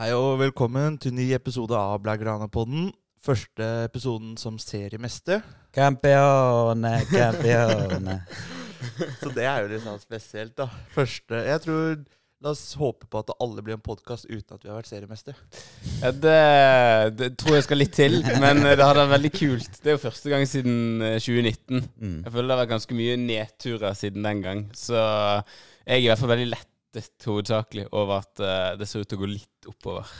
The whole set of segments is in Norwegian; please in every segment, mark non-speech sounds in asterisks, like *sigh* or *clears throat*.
Hei og velkommen til ny episode av Blaggrana-podden. Første episoden som seriemester. Campione, campione. *laughs* Så det er jo litt sånn spesielt, da. Første Jeg tror La oss håpe på at det alle blir en podkast uten at vi har vært seriemester. Ja, det, det tror jeg skal litt til, men det hadde vært veldig kult. Det er jo første gang siden eh, 2019. Mm. Jeg føler det har vært ganske mye nedturer siden den gang. Så jeg er i hvert fall veldig lettet hovedsakelig over at uh, det ser ut til å gå litt oppover.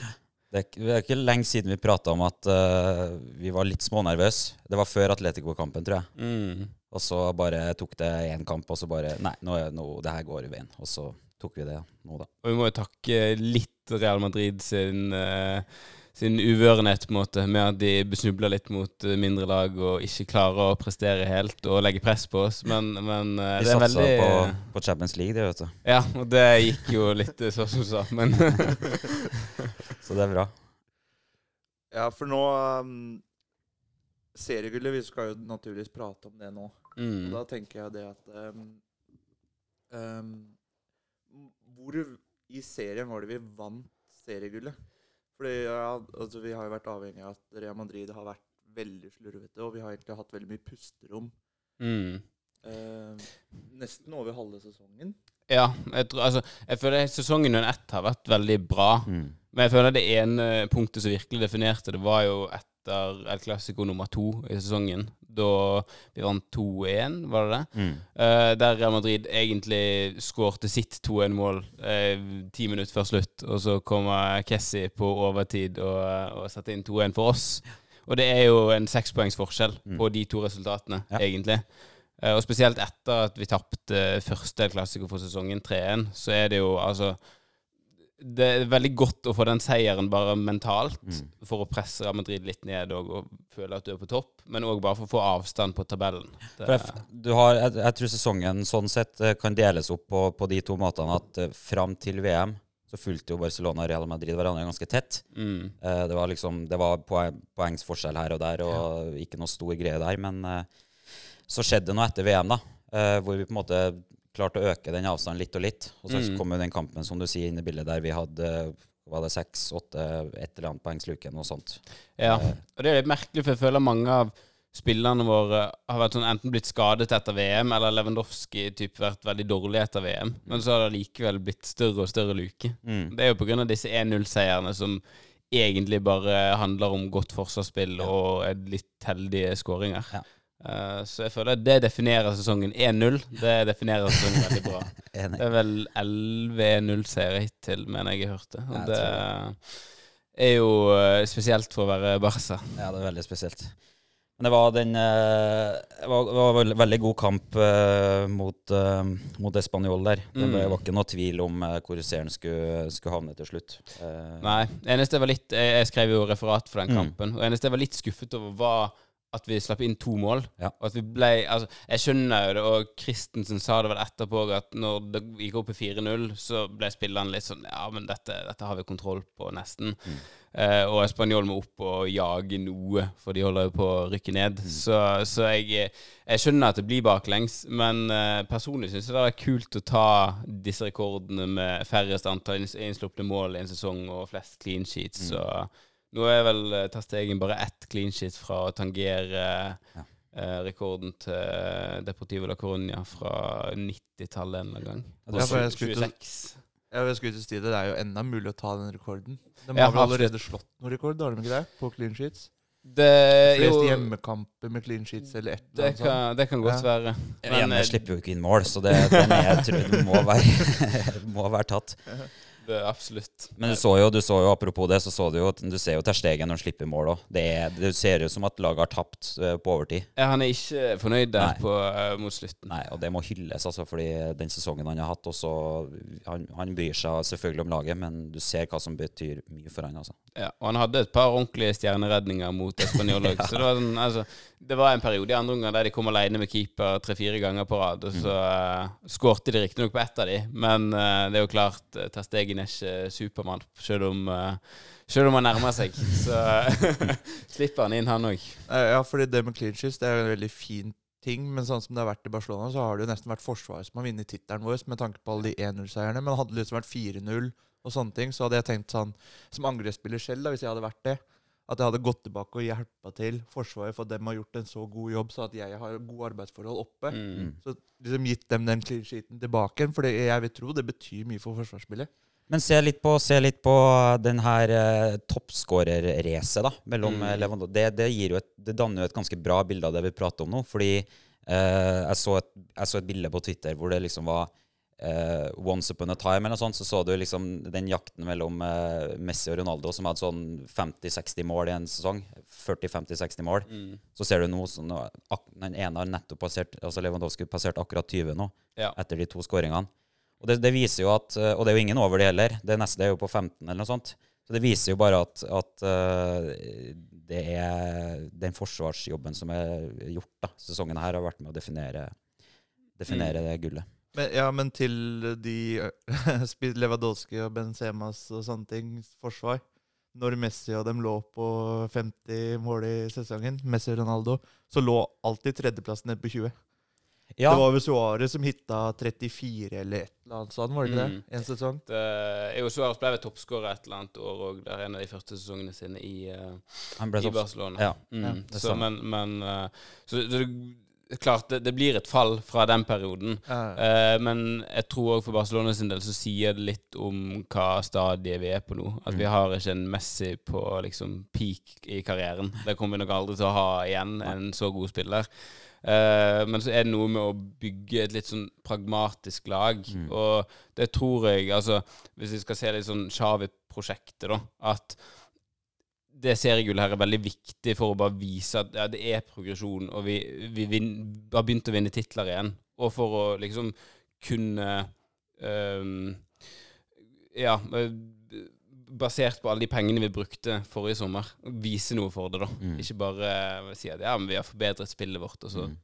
Det er, det er ikke lenge siden vi prata om at uh, vi var litt smånervøse. Det var før Atletico-kampen, tror jeg. Mm. Og så bare tok det én kamp, og så bare Nei, nå, nå, det her går i veien. Og så tok vi det nå, da. Og vi må jo takke litt Real Madrid sin, eh, sin uvørenhet på en måte, med at de besnubler litt mot eh, mindre lag og ikke klarer å prestere helt og legge press på oss. Men, men de Vi det er veldig De satser på, på Champions League, det, vet du. Ja, og det gikk jo litt eh, sånn som du sa, men *laughs* Så det er bra. Ja, for nå um, Seriegullet, vi skal jo naturligvis prate om det nå. Og mm. da tenker jeg det at um, um, Hvor i serien var det vi vant seriegullet? Fordi ja, altså, vi har jo vært avhengig av at Real Madrid har vært veldig slurvete, og vi har egentlig hatt veldig mye pusterom. Mm. Eh, nesten over halve sesongen. Ja, jeg, tror, altså, jeg føler sesongen under ett har vært veldig bra. Mm. Men jeg føler det ene punktet som virkelig definerte det, var jo etter El Clásico nummer to i sesongen. Da vi vant 2-1, var det det? Mm. Uh, der Real Madrid egentlig skårte sitt 2-1-mål ti ti minutter før slutt. Og så kommer Kessi på overtid og, og setter inn 2-1 for oss. Og det er jo en sekspoengsforskjell Mm. på de to resultatene, Ja. egentlig. Eh, og spesielt etter at vi tapte første klassiker for sesongen 3-1, så er det jo altså Det er veldig godt å få den seieren bare mentalt, Mm. for å presse Real Madrid litt ned og, og føle at du er på topp, men òg bare for å få avstand på tabellen. Har, jeg, jeg tror sesongen sånn sett eh, kan deles opp på, på de to måtene at uh, fram til VM så fulgte jo Barcelona og Real Madrid hverandre ganske tett. mm. Uh, det var liksom, det var poeng, poengsforskjell her og der, og ikke noe stor greie der. Men uh, så skjedde det noe etter VM, da, hvor vi på en måte klarte å øke den avstanden litt og litt. Og så Mm. kom jo den kampen som du sier inn i bildet, der vi hadde var det seks, åtte, et eller annet poengsluke, noe sånt. Ja, Eh, og det er litt merkelig, for jeg føler mange av spillerne våre har sånn, enten blitt skadet etter VM, eller Lewandowski typ vært veldig dårlig etter VM. Men så har det likevel blitt større og større luke. Mm. Det er jo pga. disse 1-0-seierne som egentlig bare handler om godt forsvarsspill og er litt heldige skåringer. Ja. Eh, så jeg føler det definerer sesongen 1-0. Det definerer sesongen veldig bra. *laughs* Det er vel 11 1-0-seire hittil, mener jeg jeg hørte. Og det er jo eh, spesielt for å være Barca. Ja, det er veldig spesielt. Men det var den eh, Det var, det var veldig, god kamp mot, uh, mot Espanol der. Det Mm. ble- var ikke noe tvil om hvor seeren skulle, skulle havne til slutt. Nei. Det eneste var litt Jeg, skrev jo referat for den Mm. kampen. Og det eneste jeg var litt skuffet over, var at vi slapp inn to mål. Ja. Og at vi ble Altså, jeg skjønner jo det, og Christensen sa det vel etterpå at når det gikk opp i 4-0, så ble spillerne litt sånn Ja, men dette, dette har vi kontroll på, nesten. Mm. Eh, og Spanjol må opp og jage noe, for de holder jo på å rykke ned. Mm. Så, så jeg, jeg skjønner at det blir baklengs, men eh, personlig syns jeg det er kult å ta disse rekordene med færrest antall inns- innslupne mål i en sesong og flest clean sheets. Mm. Så nå er vel eh, tar Stegen bare ett clean sheet fra å tangere Ja. eh, rekorden til Deportivo la Coruña fra 90-tallet en eller annen gang. Ja, jeg skulle til- 26. Ja, jeg skulle å si det, det er jo enda mulig å ta den rekorden. De har vel allerede slått noen rekord, har de ikke det? På clean sheets? Det, Flest jo, hjemmekamper med clean sheets eller et eller annet sånt. kan, det kan godt Ja. være. Hjemme jeg slipper jo ikke inn mål, så det, den er, jeg tror det må være, *laughs* må være tatt. Det, absolutt. Men du så jo, du så jo apropos det, så så du jo Du ser jo Ter Stegen når han slipper mål òg. Det, er- det ser ut som at laget har tapt eh, på overtid. Ja, han er ikke fornøyd der på, uh, mot slutten. Nei, og det må hylles, altså, fordi den sesongen han har hatt også han, han bryr seg selvfølgelig om laget, men du ser hva som betyr mye for han, altså. Ja, og han hadde et par ordentlige stjerneredninger mot Espanol *laughs* ja. Så det var, sånn, altså, det var en periode i andre omgang der de kom alene med keeper tre-fire ganger på rad. Og så uh, skårte de riktignok på ett av de, men uh, det er jo klart uh, Ter er ikke Supermann, selv om uh, selv om han nærmer seg. Så *laughs* *laughs* slipper han inn, han òg. Eh, Ja, fordi det med clean sheets det er jo en veldig fin ting, men sånn som det har vært i Barcelona, så har det jo nesten vært Forsvaret som har vunnet tittelen vår, med tanke på alle de 1-0-seierne. Men hadde det liksom vært 4-0 og sånne ting, så hadde jeg tenkt sånn Som angrepsspiller selv, da, hvis jeg hadde vært det, at jeg hadde gått tilbake og hjelpa til Forsvaret, for at dem har gjort en så god jobb, så at jeg har gode arbeidsforhold oppe. Mm. Så liksom gitt dem den clean sheeten tilbake igjen, for jeg vil tro det betyr mye for forsvarsspillet. Men se litt på, se litt på den her eh, toppskårerracet, da. Mellom Mm. eh, Det, det, et, det danner jo et ganske bra bilde av det vi prater om nå. Fordi eh, jeg, så et, jeg så et bilde på Twitter hvor det liksom var eh, Once upon a time eller noe sånt, så så du liksom den jakten mellom uh, Messi og Ronaldo som hadde sånn 50-60 mål i en sesong. 40-50-60 mål. Mm. Så ser du nå sånn, Den ene har nettopp passert altså Lewandowski passert akkurat 20 nå, Ja. etter de to skåringene. Og det, det viser jo at Og det er jo ingen over det heller. Det neste er jo på 15 eller noe sånt. Så det viser jo bare at, at uh, det er den forsvarsjobben som er gjort da, sesongen her, har vært med å definere, definere det gullet. Men, ja, men til de *laughs* uh, Lewandowski og Benzemas og sånne ting, forsvar Når Messi og dem lå på 50 mål i sesongen, Messi og Ronaldo, så lå alltid tredjeplassen nede på 20. Ja, Det var vel Suárez som hitta 34 eller et eller annet sånt, var det ikke Mm. det? En sesong? Det jo Suárez ble vel toppskårer et eller annet år òg. Det er en av de første sesongene sine i, uh, i. Barcelona. Ja, mm. ja, det så, men, men uh, så, så det, klart, det, det blir et fall fra den perioden. Ja. Uh, men jeg tror òg for Barcelona sin del så sier det litt om hva stadiet vi er på nå. At vi Mm. har ikke en Messi på liksom peak i karrieren. Det kommer vi nok aldri til å ha igjen, en så god spiller. Uh, men så er det noe med å bygge et litt sånn pragmatisk lag. Mm. Og det tror jeg, altså Hvis vi skal se litt sånn Xavi-prosjektet, da. At det seriegullet her er veldig viktig for å bare vise at ja, det er progresjon, og vi, vi vi, har begynt å vinne titler igjen. Og for å liksom kunne um, Ja, eh, basert på alle de pengene vi brukte forrige sommer, vise noe for det, da. Mm. Ikke bare si at ja, men vi har forbedret spillet vårt, og så Mm.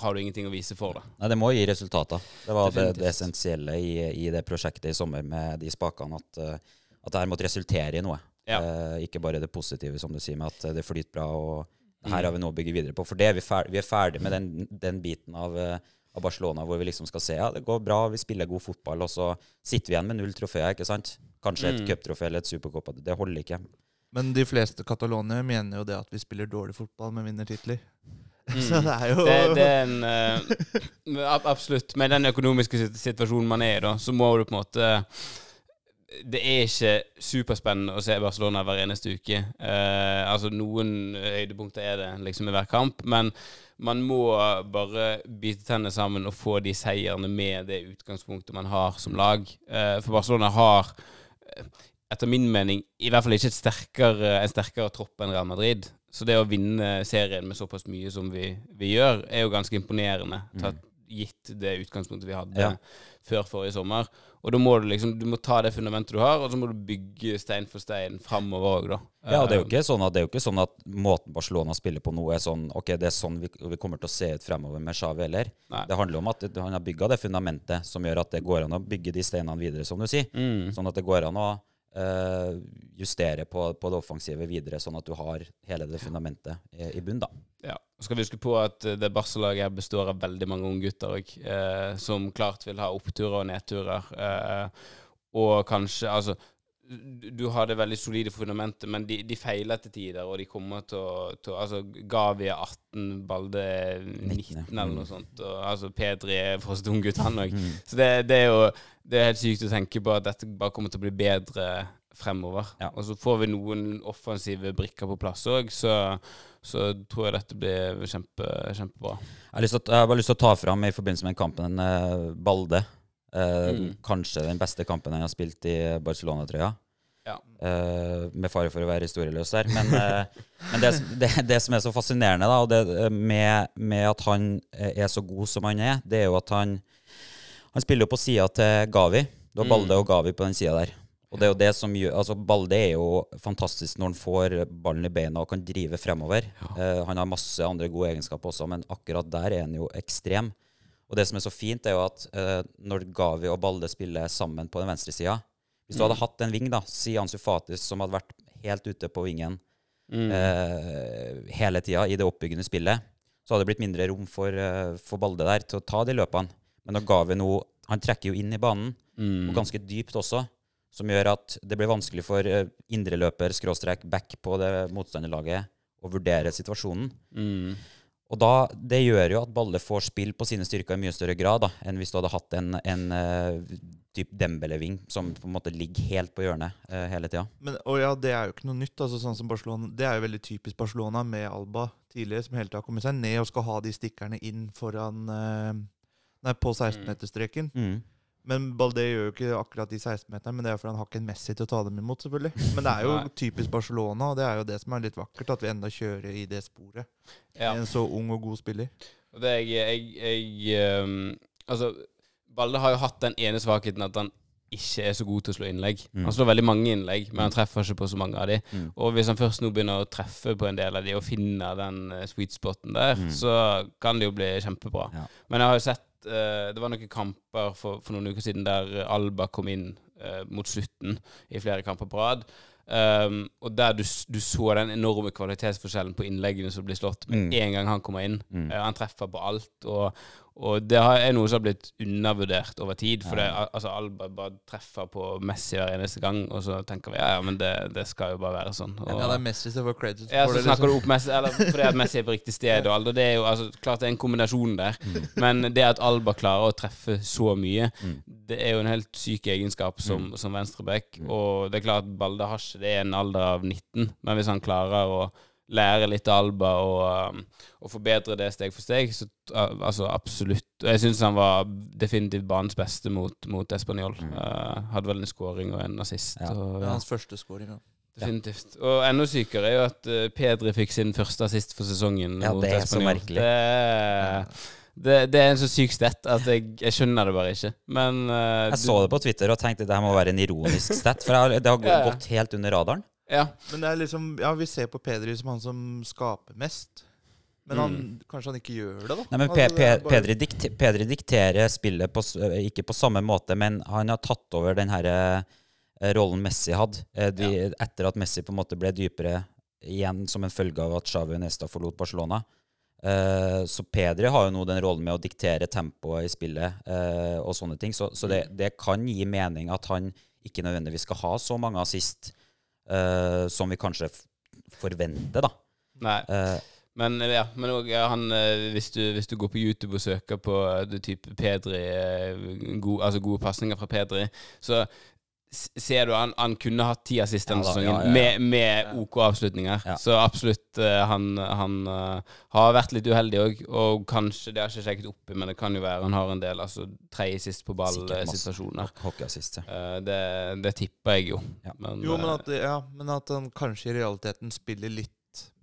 har du ingenting å vise for det. Nei, det må gi resultater. Det var det, det essensielle i, i det prosjektet i sommer med de spakene, at, eh, at det her måtte resultere i noe. Ja. Eh, ikke bare det positive, som du sier, med at det flyter bra, og her Mm. har vi noe å bygge videre på. For det er vi, ferdig, vi er ferdig med den, den biten av, eh, av Barcelona hvor vi liksom skal se ja, det går bra, vi spiller god fotball, og så sitter vi igjen med null trofeer, ikke sant? Kanskje et Mm. cuptrofé eller et supercup. Det holder ikke. Men de fleste katalonere mener jo det at vi spiller dårlig fotball, men vinner titler. *laughs* Mm. Så det er jo Det, det er en *laughs* uh, Absolutt. Med den økonomiske situasjonen man er i, da, så må du på en måte Det er ikke superspennende å se Barcelona hver eneste uke. Eh, altså Noen høydepunkter er det liksom i hver kamp, men man må bare bite tennene sammen og få de seierne med det utgangspunktet man har som lag. Eh, for Barcelona har, eh, etter min mening, i hvert fall ikke et sterkere, en sterkere tropp enn Real Madrid. Så det å vinne serien med såpass mye som vi, vi gjør, er jo ganske imponerende. Tatt, gitt det utgangspunktet vi hadde Ja. før forrige sommer. Og da må du liksom Du må ta det fundamentet du har, og så må du bygge stein for stein framover òg, da. Ja, og det er jo Eh, ikke sånn at, det er jo ikke sånn at måten Barcelona spiller på nå, er sånn Ok, det er sånn vi, vi kommer til å se ut fremover med Xavi heller. Det handler om at han har bygga det fundamentet som gjør at det går an å bygge de steinene videre, som du sier. Mm. Sånn at det går an å eh, justere på, på det offensive videre, sånn at du har hele det fundamentet i, i bunn, da. Ja. Så skal vi huske på at eh, det Barca-laget består av veldig mange unggutter òg, uh, som klart vil ha oppturer og nedturer. Uh, og kanskje Altså, du, har det veldig solide fundamentet, men de, de feiler til tider, og de kommer til å, til Altså, Gavi er 18, Balde er 19, eller noe sånt. Og, altså, Pedri er fortsatt unggutt, han òg. Mm. Så det, det er jo Det er helt sykt å tenke på at dette bare kommer til å bli bedre fremover. Ja. Og så får vi noen offensive brikker på plass òg, så, så tror jeg dette blir kjempe, kjempebra. Jeg har, til jeg har bare lyst til å ta fram i forbindelse med kampen eh, Balde. Eh, Mm. Kanskje den beste kampen han har spilt i Barcelona-trøya. Ja. Eh, med fare for å være historieløs der. Men, eh, men det, det, det som er så fascinerende, da, og det, med, med at han er så god som han er, det er jo at han Han spiller jo på sida til Gavi. Du har Balde Mm. og Gavi på den sida der. Og det er jo det som gjør Altså, Balde er jo fantastisk når han får ballen i beina og kan drive fremover. Eh, han har masse andre gode egenskaper også, men akkurat der er han jo ekstrem. Og det som er så fint, er jo at eh, når Gavi og Balde spiller sammen på den venstre sida Hvis du hadde hatt en ving, da, Sian Ansu Fatis, som hadde vært helt ute på vingen Mm. eh, hele tida i det oppbyggende spillet, så hadde det blitt mindre rom for, eh, for Balde der til å ta de løpene. Men når Gavi nå Han trekker jo inn i banen, Mm. og ganske dypt også. som gjør at det blir vanskelig for uh, indreløper, skråstrek, back på det motstanderlaget å vurdere situasjonen. Mm. Og da, Det gjør jo at Balle får spill på sine styrker i mye større grad da, enn hvis du hadde hatt en, en uh, typ Dembele-ving som på en måte ligger helt på hjørnet uh, hele tida. Men, og ja, Det er jo ikke noe nytt. altså sånn som Barcelona, Det er jo veldig typisk Barcelona med Alba tidligere, som hele tida har kommet seg ned og skal ha de stikkerne inn foran uh, Nei, på 16-meterstreken. Mm. Men Balde gjør jo ikke akkurat de 16-meterne, men det er fordi han har ikke en Messi til å ta dem imot. selvfølgelig. Men det er jo *laughs* typisk Barcelona, og det er jo det som er litt vakkert, at vi enda kjører i det sporet. Ja. En så ung og god spiller. Det jeg, jeg, jeg um, Altså, Balde har jo hatt den ene svakheten at han ikke er så god til å slå innlegg. Mm. Han slår veldig mange innlegg, men han treffer ikke på så mange av de. Mm. Og hvis han først nå begynner å treffe på en del av de og finner den eh, sweet spoten der, Mm. så kan det jo bli kjempebra. Ja. Men jeg har jo sett eh, Det var noen kamper for, for noen uker siden der Alba kom inn uh, mot slutten i flere kamper på rad. Um, og der du, du så den enorme kvalitetsforskjellen på innleggene som blir slått med Mm. en gang han kommer inn. Mm. Uh, han treffer på alt. Og, og det er noe som har blitt undervurdert over tid. For det, altså Alba bare treffer på Messi hver eneste gang, og så tenker vi ja, ja, men det, det skal jo bare være sånn. Og, Ja, det er Messi som får credit for ja, så det. Liksom. du opp Messi, eller fordi at Messi er på riktig sted *laughs* og. Og det er jo altså, klart det er en kombinasjon der. Men det at Alba klarer å treffe så mye, Mm. det er jo en helt syk egenskap som, som venstreback. Og det er klart at Balde har ikke det i en alder av 19, men hvis han klarer å lære litt Alba og, um, og forbedre det steg for steg, så uh, altså absolutt. Jeg syns han var definitivt banens beste mot, mot Español. Uh, hadde vel en scoring og en assist. Ja. Og, er hans første scoring. Ja. Definitivt. Og enda sykere er jo at eh, Pedri fikk sin første assist for sesongen. Ja, mot det er så merkelig. Det er, det, det er en så syk stett at jeg, jeg skjønner det bare ikke. Men uh, Jeg så det på Twitter og tenkte det her må være en ironisk stett, for det har- det har Ja, ja. gått helt under radaren. Ja. Men det er liksom, ja, vi ser på Pedri som han som skaper mest. Men han, kanskje han ikke gjør det, da? Nei, men Altså, Pe Pe Pedri, dikt Pedri dikterer spillet på, øh, ikke på samme måte, men han har tatt over den her eh, rollen Messi hadde. De, ja. Etter at Messi på en måte ble dypere igjen som en følge av at Xavi Nesta forlot Barcelona. Eh, så Pedri har jo nå den rollen med å diktere tempoet i spillet eh, og sånne ting. Så, så det, det kan gi mening at han ikke nødvendigvis skal ha så mange assist eh, som vi kanskje forventer, da. Nei. Uh, Men ja, men ja, han, eh, hvis, du, hvis du går på YouTube og søker på eh, det type Pedri eh, god, Altså gode pasninger fra Pedri, så ser du han, han kunne hatt ti assist denne Ja sesongen med, med OK avslutninger. Ja. Så absolutt eh, han, han eh, har vært litt uheldig òg, og kanskje Det har jeg ikke sjekket opp i, men det kan jo være han har en del altså tredje sist på ball-situasjoner. Eh, det, det tipper jeg jo. Ja. Men, Jo, men at, ja, men at han kanskje i realiteten spiller litt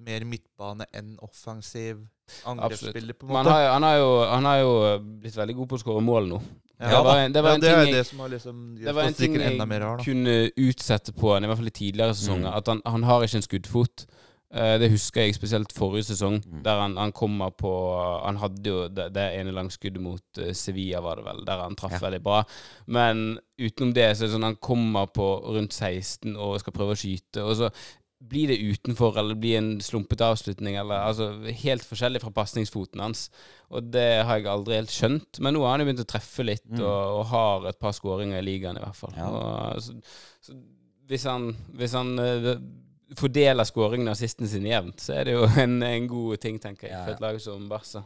mer midtbane enn offensiv angrepsspiller, på en måte. han har, jo- han, har jo, han har jo blitt veldig god på å skåre mål nå. Ja, det var en- det var ja, en det ting jeg- det som har liksom Det var en ting jeg kunne utsette på han, i hvert fall i tidligere sesonger. Mm. At han, han har ikke en skuddfot. Eh, det husker jeg spesielt forrige sesong, Mm. der han, han kommer på Han hadde jo det, det ene langskuddet mot eh, Sevilla, var det vel, der han traff Ja. veldig bra. Men utenom det, så er det sånn han kommer på rundt 16 og skal prøve å skyte, og så blir det utenfor, eller blir en slumpete avslutning, eller altså helt forskjellig fra pasningsfoten hans. Og det har jeg aldri helt skjønt. Men nå har han jo begynt å treffe litt, Mm. og, og har et par skåringer i ligaen i hvert fall. Ja. Og, så, så hvis han, hvis han uh, fordeler skåringene og assisten sine jevnt, så er det jo *laughs* en, en god ting, tenker jeg, Ja, for ja. et lag som Barca.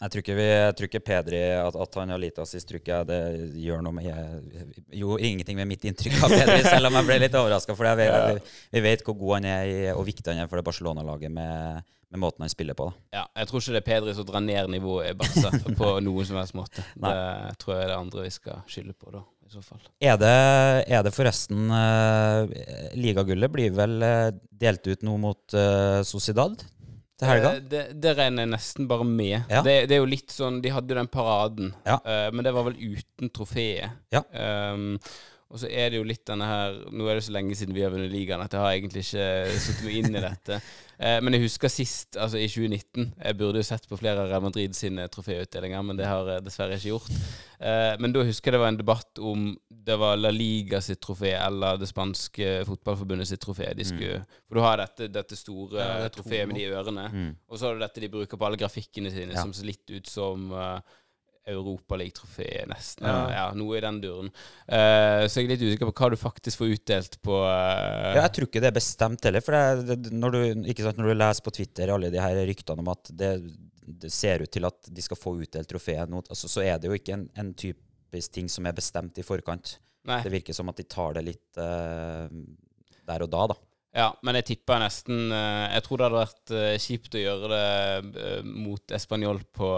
Jeg tror ikke, vi, jeg tror ikke Pedri, at, at han har lite assist, tror jeg det gjør noe med jeg, Gjorde ingenting med mitt inntrykk av Pedri, *laughs* selv om jeg ble litt overraska. For vet, vi, vi vet hvor god han er og viktig han er for det Barcelona-laget med, med måten han spiller på. Da. Ja, jeg tror ikke det er Pedri som drar ned nivået i Barca *laughs* på noen som helst måte. Nei. Det tror jeg er det andre vi skal skylde på, da, i så fall. Er det, er det forresten uh, Ligagullet blir vel eh, delt ut nå mot uh, Sociedad til helga? Eh, Det, det regner jeg nesten bare med. Ja. Det, det er jo litt sånn De hadde jo den paraden, Ja. uh, men det var vel uten trofeet. Ja. Um, og så er det jo litt denne her Nå er det så lenge siden vi har vunnet ligaen at jeg har egentlig ikke satt meg inn i dette. Eh, men jeg husker sist, altså i 2019 Jeg burde jo sett på flere av Real Madrid sine troféutdelinger, men det har jeg dessverre ikke gjort. Eh, men da husker jeg det var en debatt om det var La Liga sitt trofé eller det spanske fotballforbundet sitt trofé. De skulle, For du har dette, dette store Ja, det trofeet med de ørene. Mm. Og så har du dette de bruker på alle grafikkene sine, Ja. som ser litt ut som eh, Europaligatrofé, nesten. Ja. Ja. noe i den duren. Uh, så jeg er litt usikker på hva du faktisk får utdelt på uh... Ja, jeg tror ikke det er bestemt heller. For det, det, når, du, sant, når du leser på Twitter alle de her ryktene om at det, det ser ut til at de skal få utdelt trofeet altså, så er det jo ikke en, en typisk ting som er bestemt i forkant. Nei. Det virker som at de tar det litt uh, der og da, da. Ja, men jeg tippa nesten eh, Jeg tror det hadde vært eh, kjipt å gjøre det eh, mot Español på,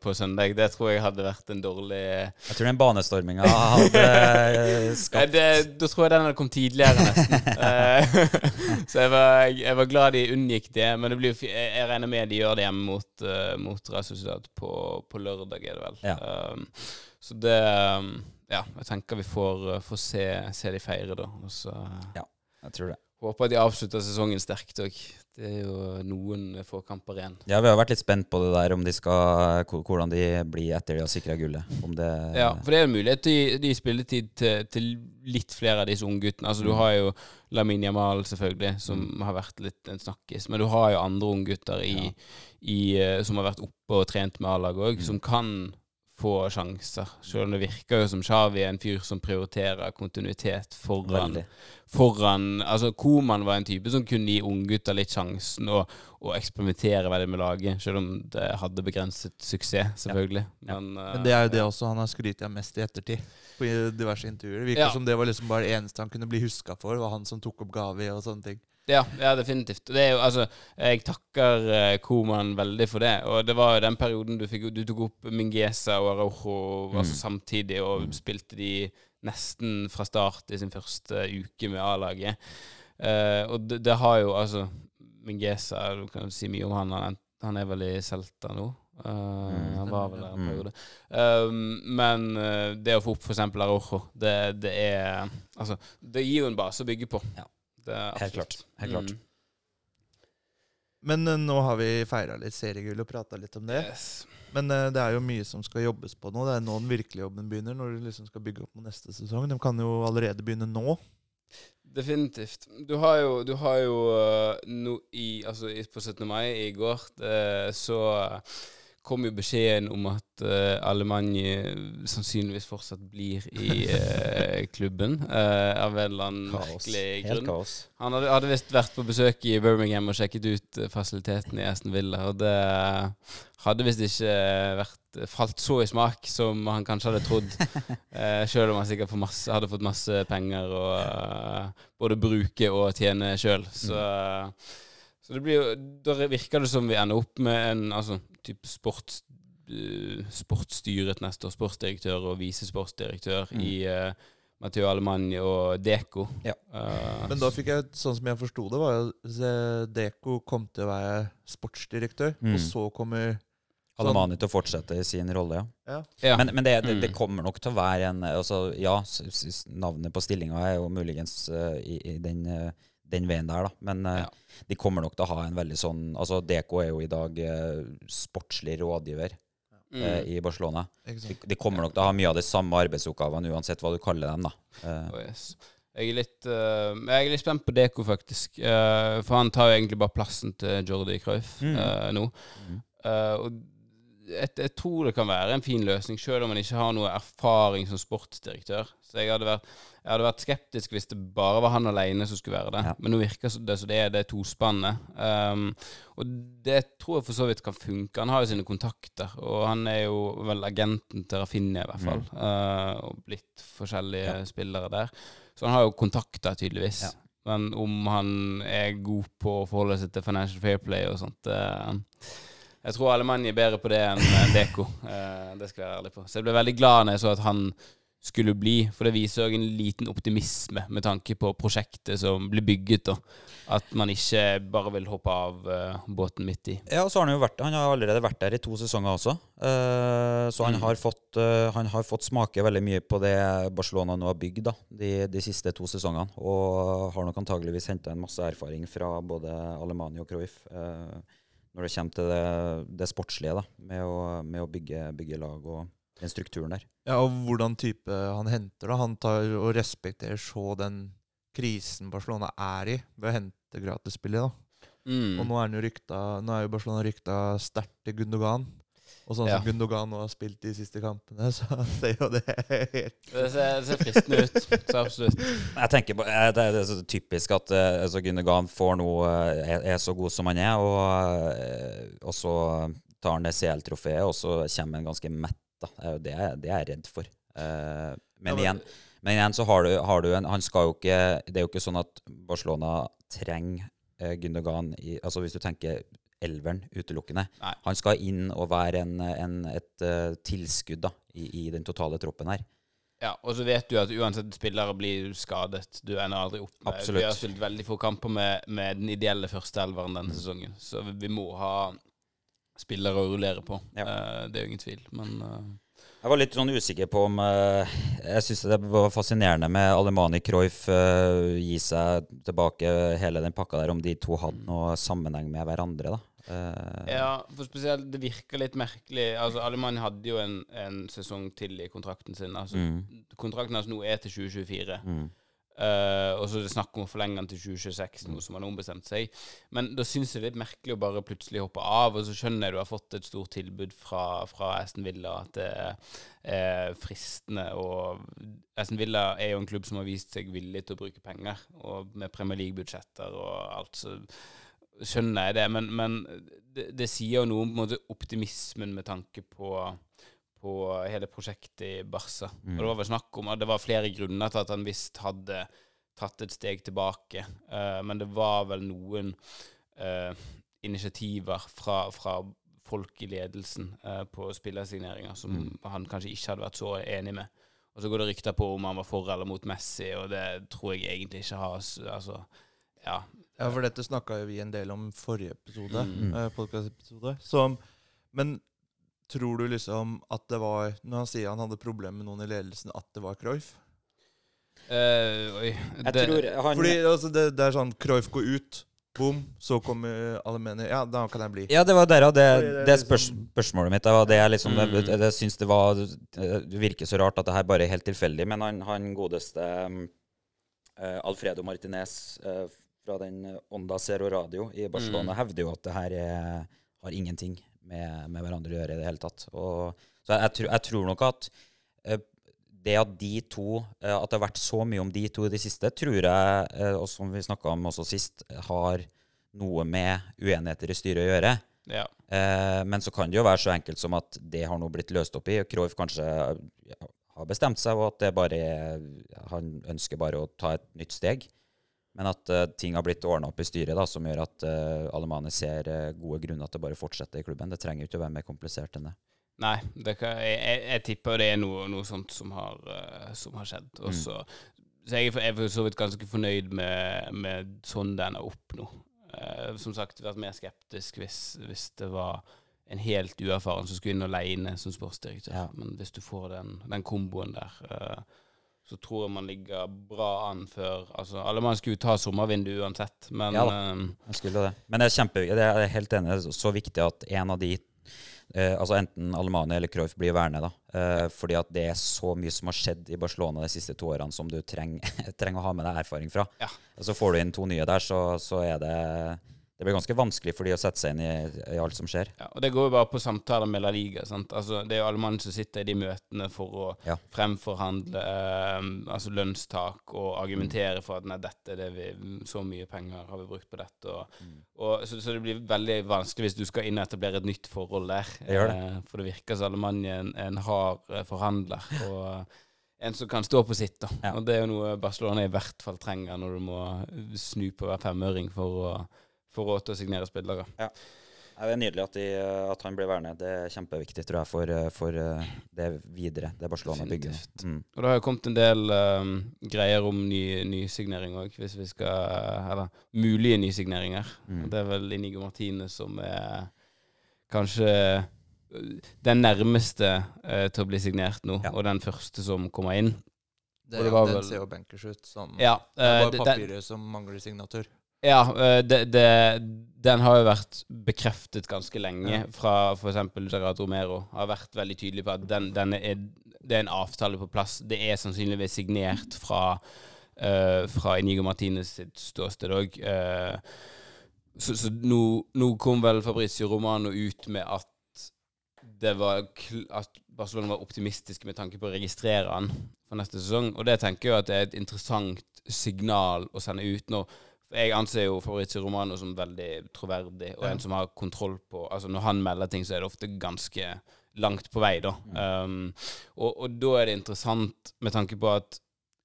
på søndag. Det tror jeg hadde vært en dårlig Jeg tror den banestorminga hadde *laughs* skapt det, Da tror jeg den hadde kommet tidligere, nesten. *laughs* Så jeg var, jeg var glad de unngikk det. Men det blir, jeg, regner med de gjør det hjemme mot, mot Resultat på, på lørdag, er det vel. Ja. Um, så det um, Ja, jeg tenker vi får, får se, se de feire, da. Og så uh, Jeg tror det. Håper de avslutter sesongen sterkt òg. Det er jo noen få kamper igjen. Ja, vi har vært litt spent på det der, om de skal, hvordan de blir etter de har sikra gullet. Om det Ja, for det er en mulighet til gi spilletid til, til litt flere av disse ungguttene. Altså, du har jo Lamin Jamal, selvfølgelig, som har vært litt en snakkis. Men du har jo andre unggutter i, i, eh, som har vært oppe og trent med A-laget òg, som kan få sjanser. Selv om det virker jo som Xavi er en fyr som prioriterer kontinuitet foran foran Altså, Koman var en type som kunne gi unggutter litt sjansen og, og eksperimentere veldig med laget, selv om det hadde begrenset suksess, selvfølgelig. Ja. Men, Men det er jo det også han har skrytt av mest i ettertid. På diverse intervjuer. Det virker Ja. som det var liksom bare det eneste han kunne bli huska for, var han som tok opp Gavi og sånne ting. Ja, ja, definitivt. Det er jo, altså, jeg takker uh, Koman veldig for det. Og det var jo den perioden du, fikk, du tok opp Mingesa og Araujo altså, samtidig, og spilte de nesten fra start i sin første uke med A-laget. Uh, og det, det har jo altså Mingesa, du kan si mye om han. Han, er- han er vel i Celta nå. Eh, han var vel der en Mm. periode. Um, men det å få opp f.eks. Araujo, det, det er Altså, det gir jo en base å bygge på. Ja. Det er Helt klart. Helt klart. Mm. Men uh, nå har vi feira litt seriegull og prata litt om det. Yes. Men uh, det er jo mye som skal jobbes på nå. Det er nå den virkelige jobben begynner. Når du liksom skal bygge opp mot neste sesong. De kan jo allerede begynne nå. Definitivt. Du har jo, du har jo uh, no, i, altså, i, På 17. mai i går det, så kom jo beskjeden om at uh, Alemannia sannsynligvis fortsatt blir i uh, *laughs* klubben. Uh, av en eller annen merkelig Helt grunn. kaos. Han hadde, hadde visst vært på besøk i Birmingham og sjekket ut eh, fasilitetene i Aston Villa, og det hadde visst ikke vært falt så i smak som han kanskje hadde trodd. *laughs* eh, selv om han sikkert masse, hadde fått masse penger å eh, både bruke og tjene sjøl. Så, så det blir jo Da virker det som vi ender opp med en altså, type sports, eh, sportsstyret neste år. Sportsdirektør og visesportsdirektør Mm. i uh, Matteo Alemanni og Deko. Ja. Uh, Men da fikk jeg, sånn som jeg forsto det, var at Deko kom til å være sportsdirektør, Mm. og så kommer Alemani til å fortsette i sin rolle, ja. Ja. ja. Men, men det, det, det Mm. kommer nok til å være en altså, Ja, navnet på stillinga er jo muligens uh, i, i den, eh, den veien der, da. Men eh, Ja. de kommer nok til å ha en veldig sånn Altså, Deko er jo i dag eh, sportslig rådgiver Mm. eh, i Barcelona. De, de kommer nok til å ha mye av de samme arbeidsoppgavene uansett hva du kaller dem, da. Oh, yes. Jeg er litt uh, Jeg er litt spent på Deko, faktisk. Uh, for han tar jo egentlig bare plassen til Jordi Cruyff Mm. uh, nå. Mm. Eh, og jeg, jeg tror det kan være en fin løsning, selv om man ikke har noe erfaring som sportsdirektør. Så jeg hadde vært, jeg hadde vært skeptisk hvis det bare var han alene som skulle være det. Ja. Men nå virker det som det er det tospannet. Um, og det tror jeg for så vidt kan funke. Han har jo sine kontakter, og han er jo vel agenten til Rafinha, i hvert fall. eh, og blitt forskjellige Ja. spillere der. Så han har jo kontakter, tydeligvis. Ja. Men om han er god på å forholde seg til Financial Fair Play og sånt uh, Jeg tror Alemannia er bedre på det enn enn Deko. *laughs* Eh, det skal jeg være ærlig på. Så jeg ble veldig glad når jeg så at han skulle bli, for det viser òg en liten optimisme med tanke på prosjektet som blir bygget. da. At man ikke bare vil hoppe av uh, båten midt i. Ja, og så har han jo vært Han har allerede vært der i to sesonger også. Uh, så han, Mm. har fått, uh, han har fått smake veldig mye på det Barcelona nå har bygd da, de, de siste to sesongene. Og har nok antageligvis henta en masse erfaring fra både Alemania og Cruyff når det kommer til det, det sportslige da, med å, med å bygge, bygge lag og den strukturen der. Ja, og hvordan type han henter, da. Han tar og respekterer så den krisen Barcelona er i, ved å hente gratisspillet, da. Mm. Og nå er, jo rykta, nå er jo Barcelona rykta sterkt til Gundogan. Og sånn Ja. som Gundogan nå har spilt de siste kampene, *laughs* så ser jo det helt Det ser, ser fristende ut. Så absolutt. Jeg tenker på, Det er er så typisk at eh, altså Gundogan får noe, eh, er, er så god som han er, og, eh, og så tar han det CL-trofeet, og så kommer han ganske mett. Da. Det er jo det, jeg- det er redd for. Uh, men, Ja, men- igjen, men igjen så har du, har du en Han skal jo ikke Det er jo ikke sånn at Barcelona trenger uh, Gundogan i Altså hvis du tenker elveren utelukkende. Nei. Han skal inn og være en, en, et uh, tilskudd da, i, i den totale troppen her. Ja, og så vet du at uansett spillere blir skadet. Du ender aldri opp med Absolutt. Vi har spilt veldig få kamper med, med den ideelle førsteelveren denne sesongen, så vi, vi må ha spillere å rullere på. Ja. Eh, det er jo ingen tvil, men eh, Jeg var litt sånn usikker på om eh, Jeg syns det var fascinerende med Alemani Cruyff uh, gi seg tilbake hele den pakka der, om de to hadde noe sammenheng med hverandre, da. Ja, for spesielt det virker litt merkelig. Altså, Alemani hadde jo en, en sesong til i kontrakten sin. Altså, Mm. Kontrakten hans nå er til 2024. mm. Eh, og så er det snakk om å forlenge den til 2026, noe som han har ombestemt seg. Men da syns jeg det er merkelig å bare plutselig hoppe av, og så skjønner jeg du har fått et stort tilbud fra, fra Aston Villa, at det er fristende og Aston Villa er jo en klubb som har vist seg villig til å bruke penger, og med Premier League-budsjetter og alt, så skjønner jeg det. Men, men det, det sier jo noe om måte, optimismen med tanke på på hele prosjektet i Barca. Og det var vel snakk om at det var flere grunner til at han visst hadde tatt et steg tilbake. uh, men det var vel noen uh, initiativer fra, fra folk i ledelsen uh, på spillersigneringer som han kanskje ikke hadde vært så enig med. Og så går det rykter på om han var for eller mot Messi, og det tror jeg egentlig ikke har Altså, ja. Ja, for dette snakka jo vi en del om forrige episode, Mm. podcastepisode. Som Men tror du liksom at det var Når han sier han hadde problemer med noen i ledelsen, at det var Cruyff? Uh, oi. Jeg det- tror han Fordi altså, det, det er sånn Cruyff går ut, bom, så kommer alle mener Ja, da kan jeg bli. Ja, det var derav det, det er det spørs, liksom- spørsmålet mitt. Det var det jeg liksom Mm. jeg, jeg, syns det var Det virker så rart at det her bare er helt tilfeldig, men han, han godeste um, eh, Alfredo Martinez uh, fra den Onda Zero Radio i Barcelona Mm. hevder jo at det her er, har ingenting med, med hverandre å gjøre i det hele tatt. Og, så jeg, jeg, tror, jeg tror nok at uh, det at de to uh, At det har vært så mye om de to i det siste, tror jeg, uh, og som vi snakka om også sist, har noe med uenigheter i styret å gjøre. Ja. Men så kan det jo være så enkelt som at det har nå blitt løst opp i. Cruyff kanskje har bestemt seg, og at det bare er, han ønsker bare å ta et nytt steg. Men at uh, ting har blitt ordna opp i styret, da, som gjør at uh, Alemani ser uh, gode grunner til å bare fortsette i klubben. Det trenger jo ikke å være mer komplisert enn det. Nei, det kan, jeg, jeg, jeg tipper det er noe, noe sånt som har, eh, som har skjedd. Og Mm. så, så jeg jeg er for så vidt ganske fornøyd med, med sånn den er opp nå. Eh, som sagt, vært mer skeptisk hvis, hvis det var en helt uerfaren som skulle inn alene som sportsdirektør. Ja. Men hvis du får den, den komboen der, eh, så tror jeg man ligger bra an før Altså, alle mann skulle ta sommervinduet uansett, men Ja da. Jeg skulle det. Men det er kjempeviktig. Jeg er helt enig. Det er så viktig at en av de eh, altså Enten Alemania eller Cruyff blir værende. da. Eh, fordi at det er så mye som har skjedd i Barcelona de siste to årene som du trenger, *laughs* trenger å ha med deg erfaring fra. Ja. Så får du inn to nye der, så, så er det Det blir ganske vanskelig for de å sette seg inn i, i alt som skjer. Ja, og Det går jo bare på samtaler med La Liga. Sant? Altså, det er jo alle mann som sitter i de møtene for å Ja. fremforhandle eh, altså lønnstak og argumentere for at nei, dette er det vi, så mye penger har vi brukt på dette. Og, Mm. og, så, så det blir veldig vanskelig hvis du skal inn og etablere et nytt forhold der. Det gjør det. Eh, for det virker som alle mann er en, en hard eh, forhandler. Og en som kan stå på sitt. da. Ja. Og det er jo noe Barcelona i hvert fall trenger når du må snu på hver femøring for å få råd til å signere spillere. Ja, det er nydelig at, de, at han blir værende. Det er kjempeviktig, tror jeg, for, for eh, det videre. Det Barcelona bygger. Mm. Og det har jo kommet en del um, greier om ny, nysignering òg, hvis vi skal Eller mulige nysigneringer. Mm. Det er vel Inigo Martine som er kanskje den nærmeste uh, til å bli signert nå, Ja. og den første som kommer inn. Det, Og det var den vel- ser jo bankers ut. Som, Ja, det er uh, bare det- den, papiret som mangler signatur. Ja uh, det, det, den har jo vært bekreftet ganske lenge Ja. fra f.eks. Gerard Romero. Har vært veldig tydelig på at den, den er, det er en avtale på plass. Det er sannsynligvis signert fra uh, fra Inigo Martinez sitt ståsted òg. så så nå, nå kom vel Fabrizio Romano ut med at det var at Barcelona var optimistiske med tanke på å registrere han for neste sesong. Og det tenker jeg at det er et interessant signal å sende ut nå. Jeg anser jo Fabrizio Romano som veldig troverdig, og Ja. en som har kontroll på Altså Når han melder ting, så er det ofte ganske langt på vei, da. Um, og, og da er det interessant med tanke på at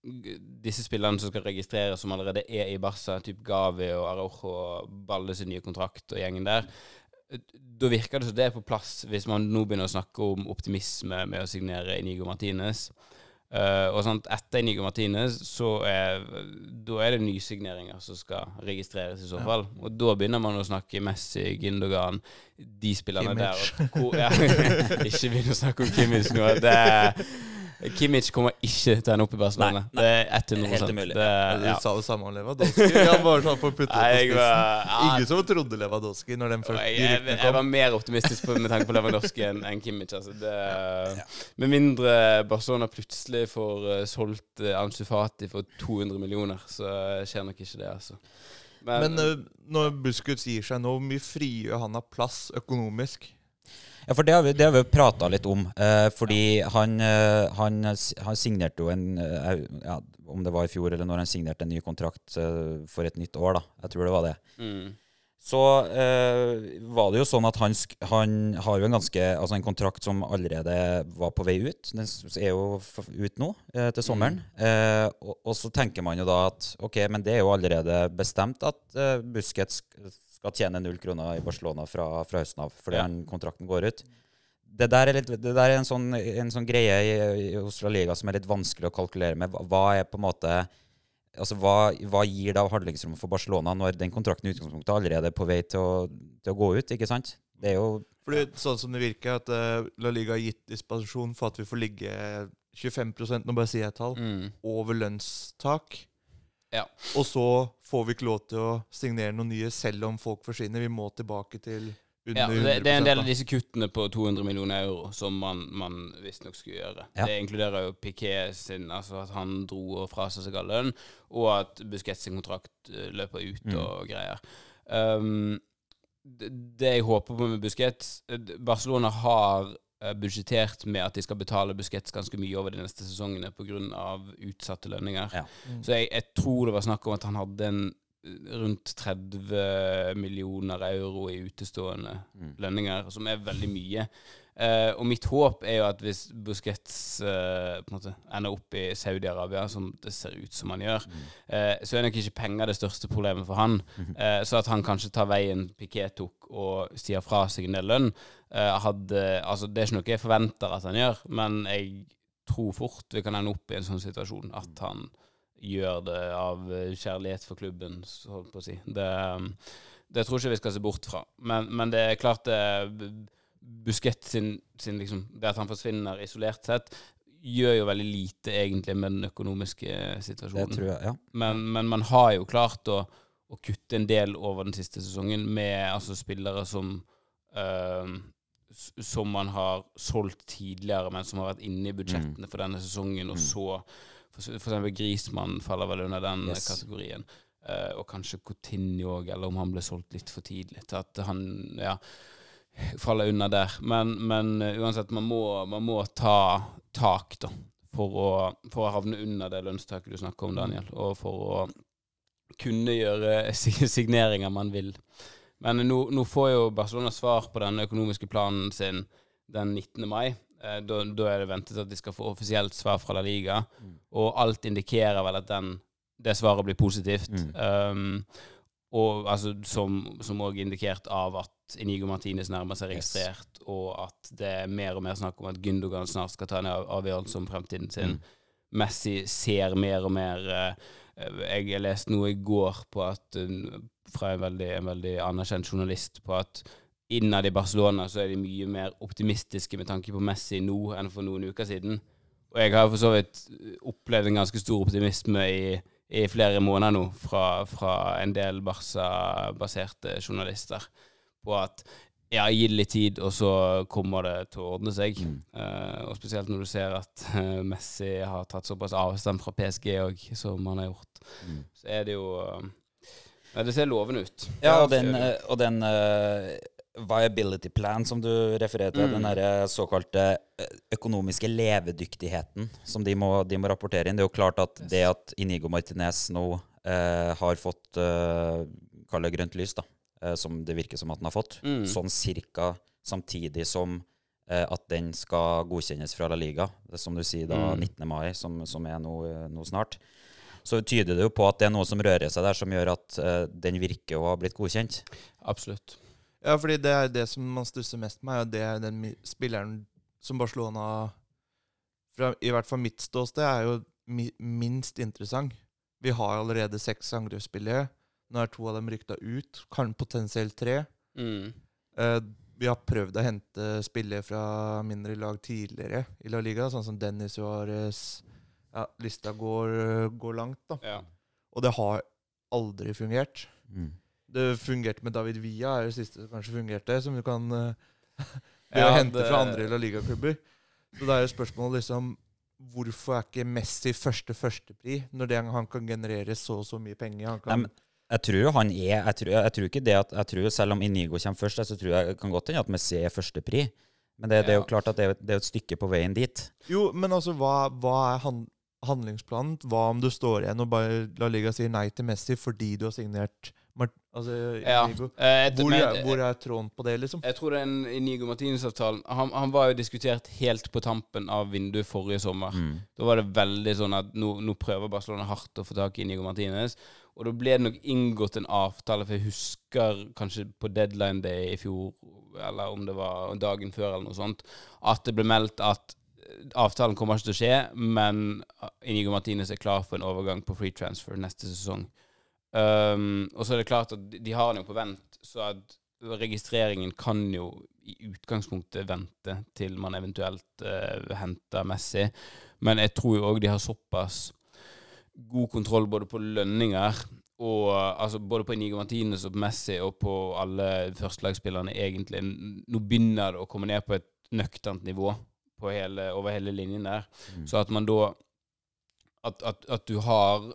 disse spillerne som skal registreres, som allerede er i Barca, typ Gavi og Araujo og Balle sin nye kontrakt og gjengen der, da virker det som det er på plass, hvis man nå begynner å snakke om optimisme med å signere Inigo Martinez. Eh, og sånt, etter Inigo Martinez, så er, da er det nysigneringer som skal registreres i så Ja. fall. Og da begynner man å snakke Messi, Gindogan, de spillerne der. Kimmich. Og, hvor, ja, *laughs* ikke begynn å snakke om Kimmich nå. Det er, Kimmich kommer ikke til å ende opp i Barcelona. Nei, nei. Det er 100 Helt umulig. Det, Du sa det samme om Lewandowski. Han bare sånn for å putte det Nei, på spissen. ja, Ingen som trodde Lewandowski når den første jeg, jeg, jeg var mer optimistisk på, med tanke på Lewandowski enn en Kimmich. Altså. Det, Med mindre Barcelona plutselig får uh, solgt uh, Ansu Fati for 200 millioner, så uh, skjer nok ikke det. Altså. Men eh, når Busquets gir seg nå, hvor mye frigjør han av plass økonomisk? Ja, for det har vi, det har vi prata litt om. Eh, fordi han, eh, han, han signerte jo en eh, ja, Om det var i fjor eller når han signerte en ny kontrakt eh, for et nytt år, da. Jeg tror det var det. mm. Så eh, var det jo sånn at han, han har jo en ganske Altså en kontrakt som allerede var på vei ut. Den er jo ut nå, eh, til sommeren. Eh, og, og så tenker man jo da at ok, men det er jo allerede bestemt at Busquets skal tjene null kroner i Barcelona fra, fra høsten av, fordi Ja. kontrakten går ut. Det der er, litt, det der er en, sånn, en sånn greie i, i hos La Liga som er litt vanskelig å kalkulere med. Hva- Hva er på en måte Altså, hva, hva gir det av handlingsrom for Barcelona når den kontrakten i utgangspunktet allerede er på vei til å, til å gå ut? ikke sant? Det er jo Fordi sånn som det virker, at eh, La Liga har gitt dispensasjon for at vi får ligge 25 nå bare sier jeg et tall, Mm. over lønnstak. Ja. Og så får vi ikke lov til å signere noen nye selv om folk forsvinner. Vi må tilbake til under Ja, det, det er en del av disse kuttene på 200 millioner euro som man, man visstnok skulle gjøre. Ja. Det inkluderer jo Piquet sin, altså at han dro og frasa seg all lønn, og at Busquets sin kontrakt eh, løper ut Mm. og greier. Um, det, det jeg håper på med Busquets eh, Barcelona har budsjettert med at de skal betale Buskets ganske mye over de neste sesongene pga. utsatte lønninger. Ja. Mm. Så jeg, jeg tror det var snakk om at han hadde en eh, rundt 30 millioner euro i utestående Mm. lønninger, som er veldig mye. Eh, og mitt håp er jo at hvis Busquets uh, på en måte ender opp i Saudi-Arabia, som det ser ut som han gjør, Mm. uh, så er nok ikke penger det største problemet for han. Eh, så at han kanskje tar veien Piquet tok og sier fra seg en del lønn, hadde Altså, det er ikke noe jeg forventer at han gjør, men jeg tror fort vi kan ende opp i en sånn situasjon at han gjør det av kjærlighet for klubben, holdt på å si. Det, det tror jeg ikke vi skal se bort fra. Men, men det er klart det Busquets sin, sin liksom, Det at han forsvinner isolert sett, gjør jo veldig lite egentlig med den økonomiske Det situasjonen. tror jeg, ja. Men, men man har jo klart å, å kutte en del over den siste sesongen med altså, spillere som øh, som man har solgt tidligere, men som har vært inne i budsjettene for denne sesongen, og Mm. så For, for eksempel Grismann faller vel under den Yes. kategorien. Uh, og kanskje Coutinho òg, eller om han ble solgt litt for tidlig. Til at han ja, faller under der. Men, men eh, uansett, man må, man må ta tak, da. For å, for å havne under det lønnstaket du snakker om, Daniel. Og for å kunne gjøre *laughs* signeringer man vil. Men nå, nå får jo Barcelona svar på den økonomiske planen sin den 19. mai. Eh, Da, da er det ventet at de skal få offisielt svar fra La Liga. Mm. Og alt indikerer vel at den, det svaret blir positivt. Mm. Um, og altså, som som òg indikert av at Inigo Martinez nærmer seg Yes. registrert, og at det er mer og mer snakk om at Gündogan snart skal ta en av- avgjørelse om fremtiden sin. Mm. Messi ser mer og mer eh, Jeg leste noe i går på at eh, fra en veldig, en veldig anerkjent journalist på at innad i Barcelona så er de mye mer optimistiske med tanke på Messi nå enn for noen uker siden. Og jeg har for så vidt opplevd en ganske stor optimisme i, i flere måneder nå fra, fra en del Barca-baserte journalister på at ja, gi det litt tid, og så kommer det til å ordne seg. Mm. Uh, og spesielt når du ser at uh, Messi har tatt såpass avstand fra PSG òg, som han har gjort, Mm. så er det jo uh, Det ser lovende ut. Ja, og den, og den viability plan, som du refererer til, Mm. den derre såkalte økonomiske levedyktigheten som de må, de må rapportere inn. Det er jo klart at det at Inigo Martinez nå eh, har fått uh, Kall det grønt lys, da, som det virker som at den har fått, Mm. sånn cirka samtidig som eh, at den skal godkjennes fra La Liga, er som du sier da Mm. 19. mai, som, som er nå, eh, nå snart, så tyder det jo på at det er noe som rører seg der, som gjør at eh, den virker å ha blitt godkjent. Absolutt. Ja, fordi det er det som man stusser mest med, og det er den spilleren som Barcelona fra, I hvert fall mitt ståsted er jo mi, minst interessant. Vi har allerede seks angrepsspillere. Nå er to av dem rykta ut, kan potensielt tre. Mm. Eh, vi har prøvd å hente spillere fra mindre lag tidligere i La Liga, sånn som Dennis Suárez. Ja, lista går, går langt, da. Ja. Og det har aldri fungert. Mm. Det fungerte med David Villa, er det siste som kanskje fungerte, som du kan *laughs* uh, Ja, hente det- fra andre La Liga-klubber. Så da er jo spørsmålet liksom Hvorfor er ikke Messi første førstepri, når det, han kan generere så og så mye penger? Han Nei, kan, men jeg tror han er jeg tror, jeg tror ikke det at jeg tror Selv om Inigo kommer først, så tror jeg kan godt hende at Messi er førstepri. Men det, det er jo klart at det er, det er et stykke på veien dit. jo, men altså, hva, hva er han, handlingsplanen? Hva om du står igjen og bare La Liga sier nei til Messi fordi du har signert Mart altså, Ja. Inigo? Eh, Hvor, men- er, hvor er tråden på det, liksom? Jeg tror den Inigo Martinez-avtalen han, han var jo diskutert helt på tampen av vinduet forrige sommer. Mm. Da var det veldig sånn at nå, nå prøver Barcelona hardt å få tak i Inigo Martinez. Og da ble det nok inngått en avtale, for jeg husker kanskje på deadline day i fjor, eller om det var dagen før eller noe sånt, at det ble meldt at eh, avtalen kommer ikke til å skje, men Inigo Martinez er klar for en overgang på free transfer neste sesong. Um, og så er det klart at de har han jo på vent, så at registreringen kan jo i utgangspunktet vente til man eventuelt uh, henter Messi. Men jeg tror jo òg de har såpass god kontroll både på lønninger og altså både på Inigo Martinez og på Messi og på alle førstelagsspillerne, egentlig. Nå begynner det å komme ned på et nøkternt nivå på hele, over hele linjen der. Mm. Så at man da at, at, at du har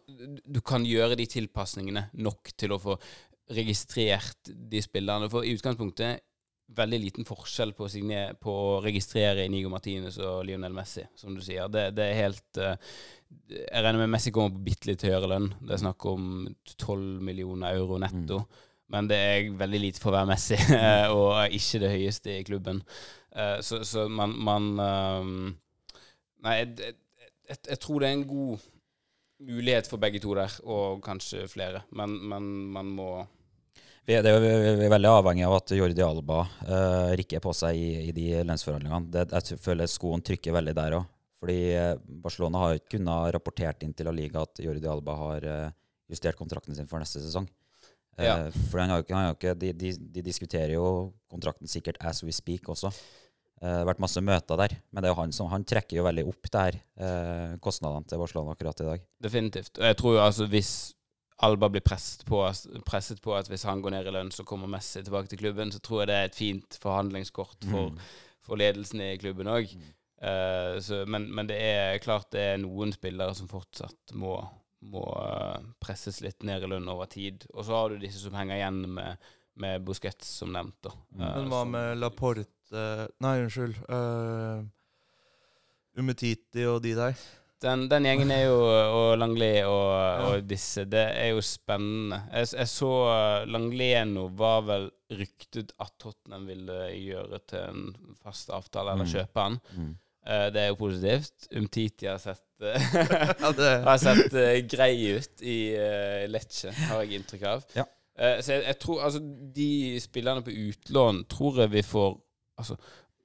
Du kan gjøre de tilpasningene nok til å få registrert de spillerne. For i utgangspunktet veldig liten forskjell på å, signere, på å registrere Inigo Martinez og Lionel Messi, som du sier. Det, det er helt eh, Jeg regner med Messi kommer på bitte litt høyere lønn. Det er snakk om 12 millioner euro netto. Men det er veldig lite for å være Messi, *laughs* og ikke det høyeste i klubben. Eh, så, så man, man eh, Nei, jeg, jeg, jeg, tror det er en god mulighet for begge to der, og kanskje flere. Men, men man må Vi er, det jo vi er veldig avhengig av at Jordi Alba uh, rikker på seg i, i de lønnsforhandlingene. Det, jeg føler skoen trykker veldig der òg. Fordi eh, Barcelona har ikke kunnet rapportert inn til La Liga at Jordi Alba har eh, justert kontrakten sin for neste sesong. Eh, Ja. For han har ikke, han har ikke de, de, de diskuterer jo kontrakten sikkert as we speak også. Det har vært masse møter der. Men det er jo han som han trekker jo veldig opp det her, kostnadene til Barcelona akkurat i dag. Definitivt. Og jeg tror jo altså hvis Alba blir presset på, presset på at hvis han går ned i lønn, så kommer Messi tilbake til klubben, så tror jeg det er et fint forhandlingskort for, Mm. for ledelsen i klubben òg. Men, men det er klart det er noen spillere som fortsatt må, må eh, presses litt ned i lønn over tid. Og så har du disse som henger igjen med, med Busquets, som nevnt. da. Mm. Eh, Men hva som- med Laporte Nei, unnskyld. Uh, Umetiti og de der. Den, den gjengen er jo Og Langli og, og disse. Det er jo spennende. Jeg, jeg så uh, Langleno var vel ryktet at Tottenham ville gjøre til en fast avtale, eller Mm. kjøpe han. Mm. Eh, det er jo positivt. Umtiti har sett *laughs* det, *laughs* har sett eh, grei ut i Lecce, har jeg inntrykk av. Ja. Eh, så jeg, jeg tror altså De spillerne på utlån tror jeg vi får altså,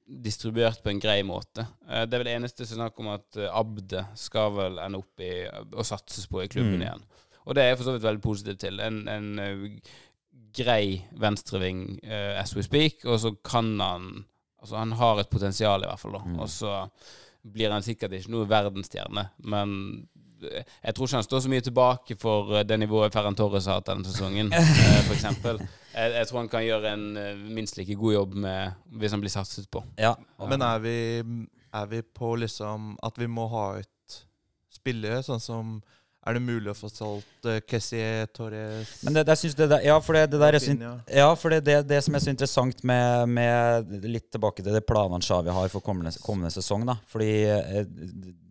distribuert på en grei måte. Eh, det er vel det eneste som er snakk om at eh, Abde skal vel ende opp i å satses på i klubben Mm. igjen. Og det er jeg for så vidt veldig positiv til. En, en eh, grei venstreving eh, as we speak, og så kan han Altså, han har et potensial, i hvert fall. da. Mm. Og så blir han sikkert ikke noe verdensstjerne, men jeg tror ikke han står så mye tilbake for eh, det nivået Ferran Torres har hatt denne sesongen, *laughs* eh, for. Jeg, jeg tror han kan gjøre en eh, minst like god jobb med, hvis han blir satset på. Ja. men er vi, er vi på liksom at vi må ha ut spillere, sånn som Er det mulig å få solgt uh, Kessie, Torres Men det, det, synes det, ja, for det, det der er så, ja, for det, det, det som er så interessant med, med Litt tilbake til det planene Xavi har for kommende, kommende sesong. da Fordi eh,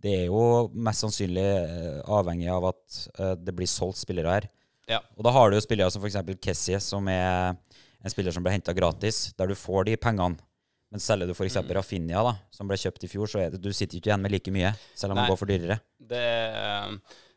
det er jo mest sannsynlig eh, avhengig av at eh, det blir solgt spillere her. Ja. Og da har du jo spillere som f.eks. Kessie, som er en spiller som ble henta gratis, der du får de pengene. Men selger du f.eks. Mm. Rafinha, da, som ble kjøpt i fjor, så er det, du sitter ikke igjen med like mye, selv om Nei. han går for dyrere. Det, eh, det,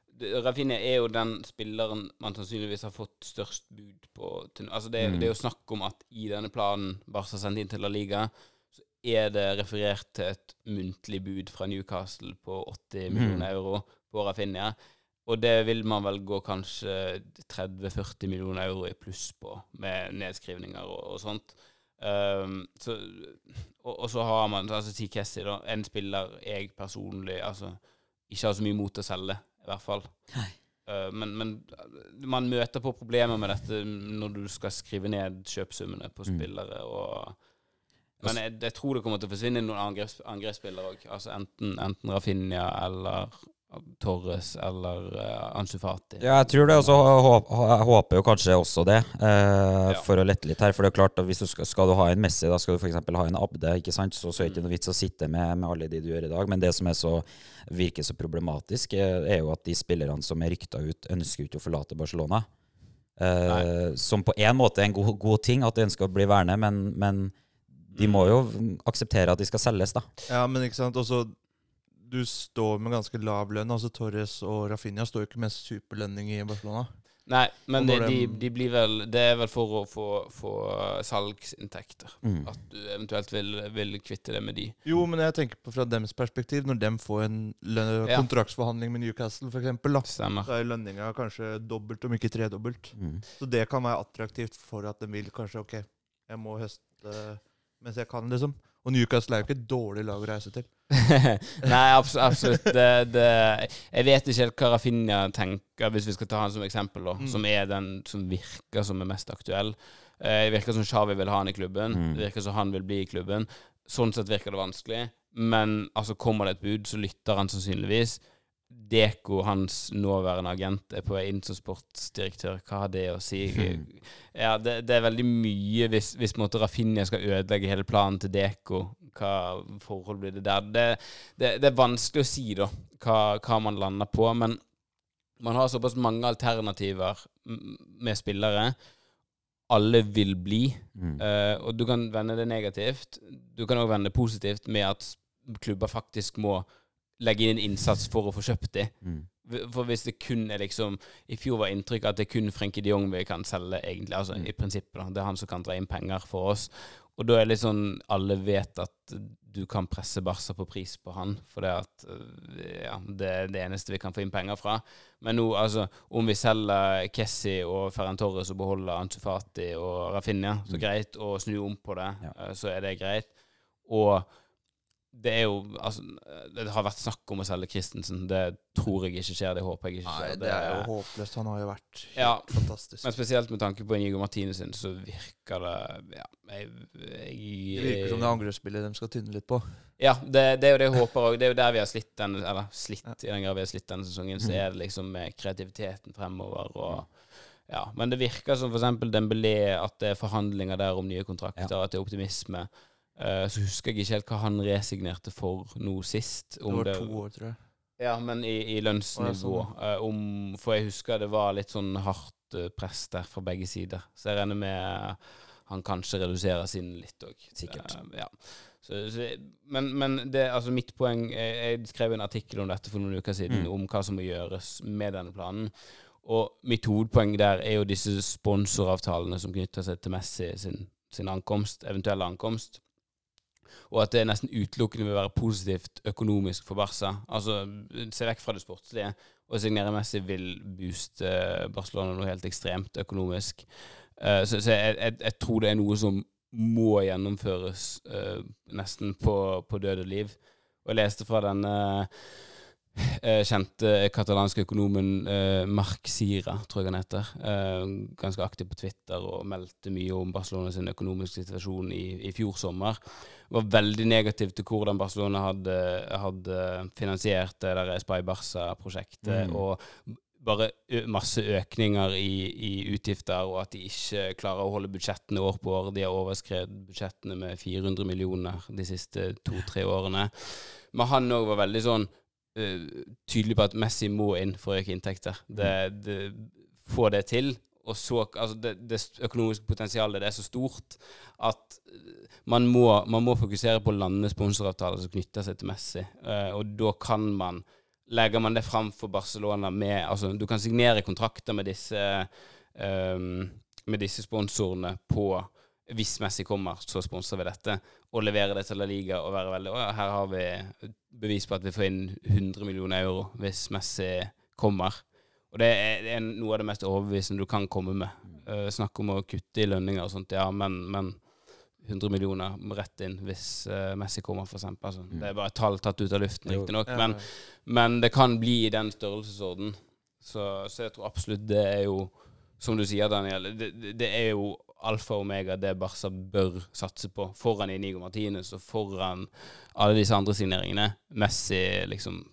Rafinha er jo den spilleren man sannsynligvis har fått størst bud på. Altså det, Mm. det er jo snakk om at i denne planen Barca sendte inn til La Liga, så er det referert til et muntlig bud fra Newcastle på 80 millioner euro på Rafinha. Og det vil man vel gå kanskje 30-40 millioner euro i pluss på, med nedskrivninger og, og sånt. Um, så, og, og så har man altså T. Kessie, da, en spiller jeg personlig altså, ikke har så mye mot å selge, i hvert fall. Uh, men, men man møter på problemer med dette når du skal skrive ned kjøpsummene på Mm. spillere. Og, men jeg, jeg tror det kommer til å forsvinne noen angreps, angrepsspillere òg. Altså enten, enten Rafinha eller Torres eller uh, Ansufati. Ja, jeg tror det. Og så håper jeg håper jo kanskje også det, eh, Ja. for å lette litt her. For det er klart at hvis du skal, skal du ha en Messi, da skal du f.eks. ha en Abde, ikke sant? så, så er det ikke noe vits å sitte med, med alle de du gjør i dag. Men det som er så, virker så problematisk, er, er jo at de spillerne som er rykta ut, ønsker ikke å forlate Barcelona. Eh, som på en måte er en god, god ting, at de ønsker å bli værende, men, men de må jo akseptere at de skal selges, da. Ja, men ikke sant. Også, du står med ganske lav lønn. altså Torres og Rafinha står jo ikke med superlønning i Barcelona. Nei, men det, de, de, blir vel Det er vel for å få, få salgsinntekter. Mm. At du eventuelt vil, vil kvitte det med de. Jo, men jeg tenker på fra deres perspektiv, når de får en Ja. kontraktsforhandling med Newcastle, eksempel, da, er lønninga kanskje dobbelt, om ikke tredobbelt. Mm. Så det kan være attraktivt for at de vil kanskje OK, jeg må høste mens jeg kan, liksom. Og Newcastle er jo ikke et dårlig lag å reise til. *laughs* Nei, absolutt. absolutt. Det, det, jeg vet ikke helt hva Rafinha tenker, hvis vi skal ta han som eksempel, da, Mm. som er den som virker som er mest aktuell. Eh, Det virker som Xavi vil ha han i klubben. Mm. Det virker som han vil bli i klubben. Sånn sett virker det vanskelig. Men altså, kommer det et bud, så lytter han sannsynligvis. Deko, hans nåværende agent, er på vei inn som sportsdirektør. Hva har det å si? *laughs* Ja, det, det er veldig mye hvis, hvis måtte Rafinha skal ødelegge hele planen til Deko. Hva forhold blir det der? Det, det, det er vanskelig å si, da, hva, hva man lander på. Men man har såpass mange alternativer med spillere. Alle vil bli. Mm. Uh, og du kan vende det negativt. Du kan òg vende det positivt med at klubber faktisk må legge inn en innsats for å få kjøpt de. Mm. For hvis det kun er liksom I fjor var inntrykket at det er kun Frenkie de Jong vi kan selge, egentlig. Altså Mm. i prinsippet. da Det er han som kan dra inn penger for oss. Og da er det litt sånn Alle vet at du kan presse Barca på pris på han, for det at øh, Ja, det er det eneste vi kan få inn penger fra. Men nå, altså Om vi selger Kessi og Ferran Torres og beholder Antifati og Rafinha, så Mm. greit. Og snu om på det, Ja. eh, så er det greit. Og det er jo Altså, det har vært snakk om å selge Christensen. Det tror jeg ikke skjer. Det håper jeg ikke skjer. Nei, det er jo håpløst. Han har jo vært Ja. fantastisk. Men spesielt med tanke på Inigo Martinez sin, så virker det Ja, jeg, jeg Det virker som det angrepsspillet de skal tynne litt på. Ja, det, det er jo det jeg håper òg. Det er jo der vi har slitt denne Eller slitt, i den grad vi har slitt denne sesongen, så Mm. er det liksom med kreativiteten fremover og Ja. Men det virker som eksempel Dembélé, at det er forhandlinger der om nye kontrakter, at det er optimisme. Eh, så husker jeg ikke helt hva han resignerte for nå sist. Det var det, to år, tror jeg. Ja, men i, i lønnsnivå. Eh, om, for jeg husker det var litt sånn hardt uh, press der fra begge sider. Så jeg regner med han kanskje reduserer sin litt òg. Sikkert. ja. Så, så, men men det, altså mitt poeng Jeg, jeg skrev en artikkel om dette for noen uker siden, Mm. om hva som må gjøres med denne planen. Og mitt hovedpoeng der er jo disse sponsoravtalene som knytter seg til Messi sin, sin ankomst, eventuelle ankomst. Og at det nesten utelukkende vil være positivt økonomisk for Barca. Altså, se vekk fra det sportslige. Å signere Messi vil booste Barcelona noe helt ekstremt økonomisk. Uh, så så jeg, jeg, jeg tror det er noe som må gjennomføres uh, nesten på, på død og liv. Og jeg leste fra denne eh, kjente katalanske økonomen eh, Marc Sira, tror jeg han heter. Eh, ganske aktiv på Twitter og meldte mye om Barcelona sin økonomiske situasjon i, i fjor sommer. Var veldig negativ til hvordan Barcelona hadde, hadde finansiert det der Spy Barca-prosjektet. Mm. Og bare masse økninger i, i utgifter, og at de ikke klarer å holde budsjettene år på år. De har overskredet budsjettene med 400 millioner de siste to-tre årene. Men han òg var veldig sånn tydelig på at Messi må inn for å øke inntekter. Det, det, få det til. Og så, altså det, det økonomiske potensialet det er så stort at man må, man må fokusere på landene sponsoravtaler som knytter seg til Messi. Uh, og da kan man Legger man det fram for Barcelona med Altså, du kan signere kontrakter med disse ehm, med disse sponsorene på Hvis Messi kommer, så sponser vi dette. Og leverer det til La Liga og være veldig Å ja, her har vi bevis på at vi får inn 100 millioner euro hvis Messi kommer. Og det er, det er noe av det mest overbevisende du kan komme med. Uh, snakk om å kutte i lønninger og sånt, ja, men, men 100 millioner rett inn hvis uh, Messi kommer, f.eks. Altså, Det er bare et tall tatt ut av luften, riktignok, Ja, men, men det kan bli i den størrelsesorden. Så, så jeg tror absolutt det er jo, som du sier, Daniel, det, det- det er jo alfa og omega det Barca bør satse på. Foran Inigo Martinez og foran alle disse andre signeringene. Messi, liksom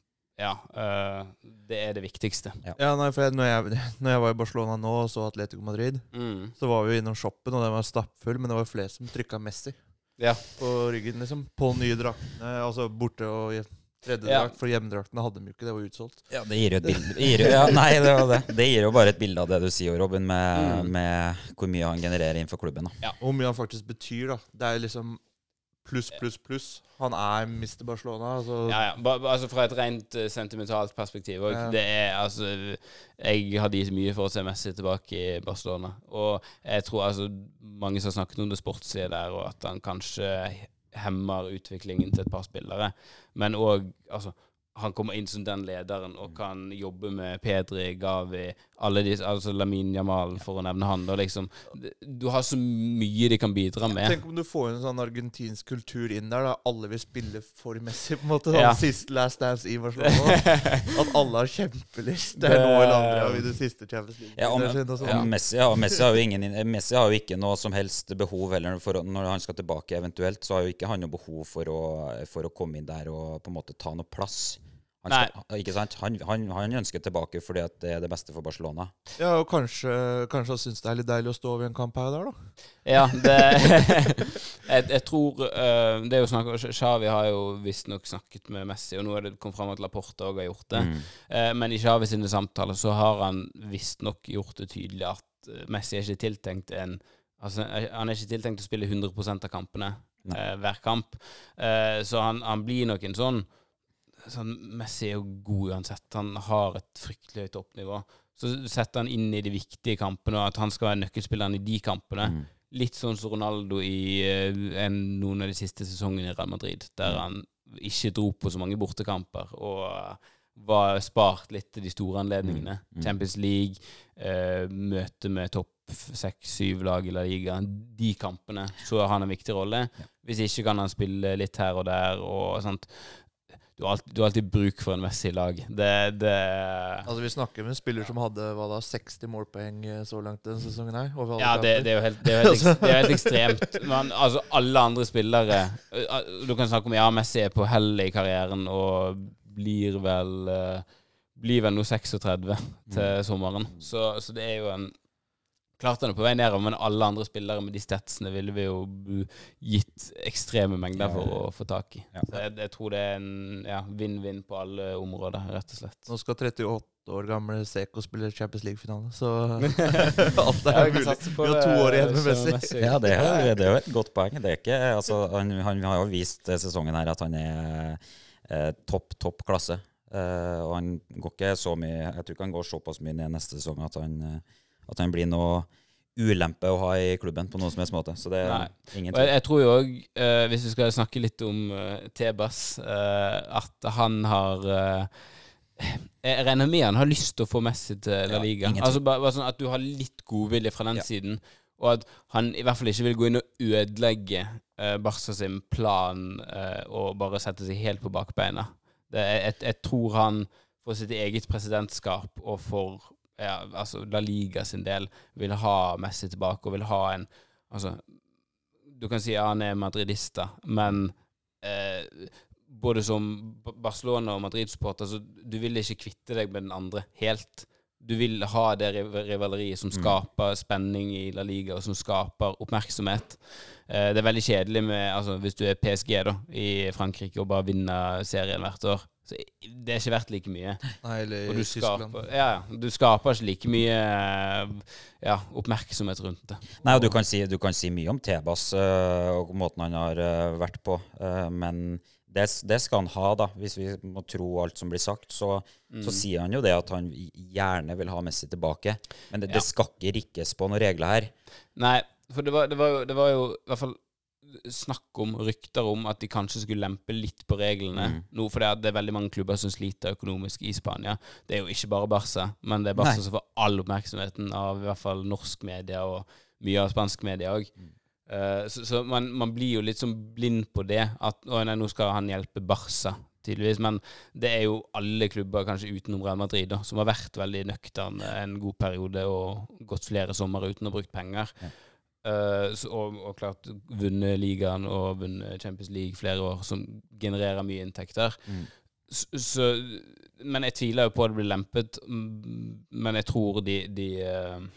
Ja. Uh, det er det viktigste. Ja, nei, for jeg, når, jeg, *laughs* når jeg var i Barcelona nå og så Atletico Madrid, Mm. så var vi jo innom shoppen, og den var stappfull, men det var flere som trykka Messi Ja. på ryggen, liksom. På nye draktene. Altså borte og i tredje Ja. for hjemmedraktene hadde de jo ikke, det var utsolgt. Ja, det gir jo et bilde gir jo, *laughs* ja, Nei, det var det. Det gir jo bare et bilde av det du sier, Robin, med, Mm. med hvor mye han genererer innenfor klubben. Da. Og hvor mye han faktisk betyr, da. Det er liksom pluss, pluss, pluss. Han er Mr. Barcelona. Altså, Ja, ja. Ba, ba, altså Fra et rent eh, sentimentalt perspektiv òg. Ja. Det er altså Jeg hadde gitt mye for å se Messi tilbake i Barcelona. Og jeg tror altså mange som har snakket om det sportslige der, og at han kanskje hemmer utviklingen til et par spillere. Men òg altså han kommer inn som den lederen og kan jobbe med Pedri, Gavi, alle disse, altså Lamin Jamal, for å nevne han. Da liksom, du har så mye de kan bidra med. Tenk om du får en sånn argentinsk kultur inn der, da alle vil spille for Messi. på en måte Ja. Sist Last Dance i Barcelona. *laughs* At alle har kjempelyst. Det er nå eller andre av i det siste Champions League. Ja, og, og og Messi, har, Messi, har jo ingen, Messi har jo ikke noe som helst behov heller for å, Når han skal tilbake eventuelt, så har jo ikke han noe behov for å, for å komme inn der og på en måte ta noe plass. Han, skal, ikke sant? Han, han, han ønsker tilbake fordi at det er det beste for Barcelona. Ja, og kanskje, kanskje han syns det er litt deilig å stå over en kamp her og der, da. Ja, det *laughs* jeg, jeg tror uh, Det er jo snakk Xavi har jo visstnok snakket med Messi, og nå er det kommet fram at Laporte òg har gjort det. Mm. Uh, men i Xavi sine samtaler så har han visstnok gjort det tydelig at Messi er ikke tiltenkt en Altså, eh, han er ikke tiltenkt å spille 100% av kampene eh, hver kamp. Eh, så han, han blir nok en sånn sånn, Messi er jo god uansett. Han har et fryktelig høyt toppnivå. Så setter han inn i de viktige kampene, og at han skal være nøkkelspilleren i de kampene. Mm. Litt sånn som Ronaldo i eh, en, noen av de siste sesongene i Real Madrid, der han ikke dro på så mange bortekamper og eh, var spart litt til de store anledningene. Mm, mm. Champions League, eh, møte med topp seks-syv lag i La Liga. De kampene så har han en viktig rolle. Hvis ikke kan han spille litt her og der og sånt. Du har alltid, du har alltid bruk for en Messi i lag. Det, det Altså Vi snakker med en spiller som hadde da, 60 målpoeng eh, så langt denne sesongen her. Ja, det, det, er jo helt, det, er jo helt, *laughs* ekstremt. er helt ekstremt. Men altså, alle andre spillere uh, Du kan snakke om ja, Messi er på hell i karrieren og blir vel Blir vel nå 36 til sommeren. Så, så det er jo en Klart han er på vei nedover, men alle andre spillere med de statsene ville vi jo gitt ekstreme mengder for å få tak i. Ja. Så jeg, jeg tror det er en ja, vinn-vinn på alle områder, rett og slett. Nå skal 38 år gamle Seko spille Champions League-finale, så *laughs* *laughs* alt er mulig. Vi har to år igjen med Messi. Ja, det er, det er jo et godt poeng. Det er ikke, *laughs* altså, han, han har jo vist sesongen her at han er eh, topp, topp klasse. Uh, og han går ikke så mye Jeg tror ikke han går såpass mye ned neste sesong at han, eh, at han blir noe ulempe å ha i klubben på noen som helst måte. Så det er Nei. ingen tvil. jeg tror jo òg, eh, hvis vi skal snakke litt om eh, Tebas, eh, at han har eh, Jeg regner med han har lyst til å få Messi til La Liga. Ja, altså bare, bare sånn At du har litt godvilje fra den Ja. siden, og at han i hvert fall ikke vil gå inn og ødelegge uh, Barca sin plan eh, og bare sette seg helt på bakbeina. Det, jeg, jeg, jeg tror han for sitt eget presidentskap og for ja, altså La Liga sin del vil ha Messi tilbake og vil ha en Altså, du kan si ja, han er madridista, men eh, både som Barcelona og Madrid-supporter, så du vil ikke kvitte deg med den andre helt. du vil ha det riv- rivaleriet som skaper spenning i La Liga, og som skaper oppmerksomhet. Eh, det er veldig kjedelig med altså, hvis du er PSG da, i Frankrike og bare vinner serien hvert år. Så det er ikke verdt like mye. Nei, eller Og du Tyskland. skaper, ja, ja, du skaper ikke like mye eh, ja, oppmerksomhet rundt det. Nei, og du kan si, du kan si mye om Tebas uh, og måten han har uh, vært på, uh, men det, det skal han ha, da. Hvis vi må tro alt som blir sagt, så, så sier han jo det at han gjerne vil ha Messi tilbake. Men det, Ja. det skal ikke rikkes på noen regler her. Nei, for det var, det var, jo, det var jo i hvert fall snakk om, rykter om, at de kanskje skulle lempe litt på reglene Mm. nå. For det er, det er veldig mange klubber som sliter økonomisk i Spania. Det er jo ikke bare Barca, men det er Barca Nei. som får all oppmerksomheten av i hvert fall norsk media og mye av spansk media òg. Mm. så så man, man blir jo litt sånn blind på det. At å nei, nå skal han hjelpe Barca, tydeligvis. Men det er jo alle klubber, kanskje utenom Real Madrid, da, som har vært veldig nøkterne en god periode og gått flere somre uten å ha brukt penger. Ja. Eh, så, og, og klart vunnet ligaen og vunnet Champions League flere år, som genererer mye inntekter. Mm. Så, så, men jeg tviler jo på at det blir lempet. Men jeg tror de, de eh,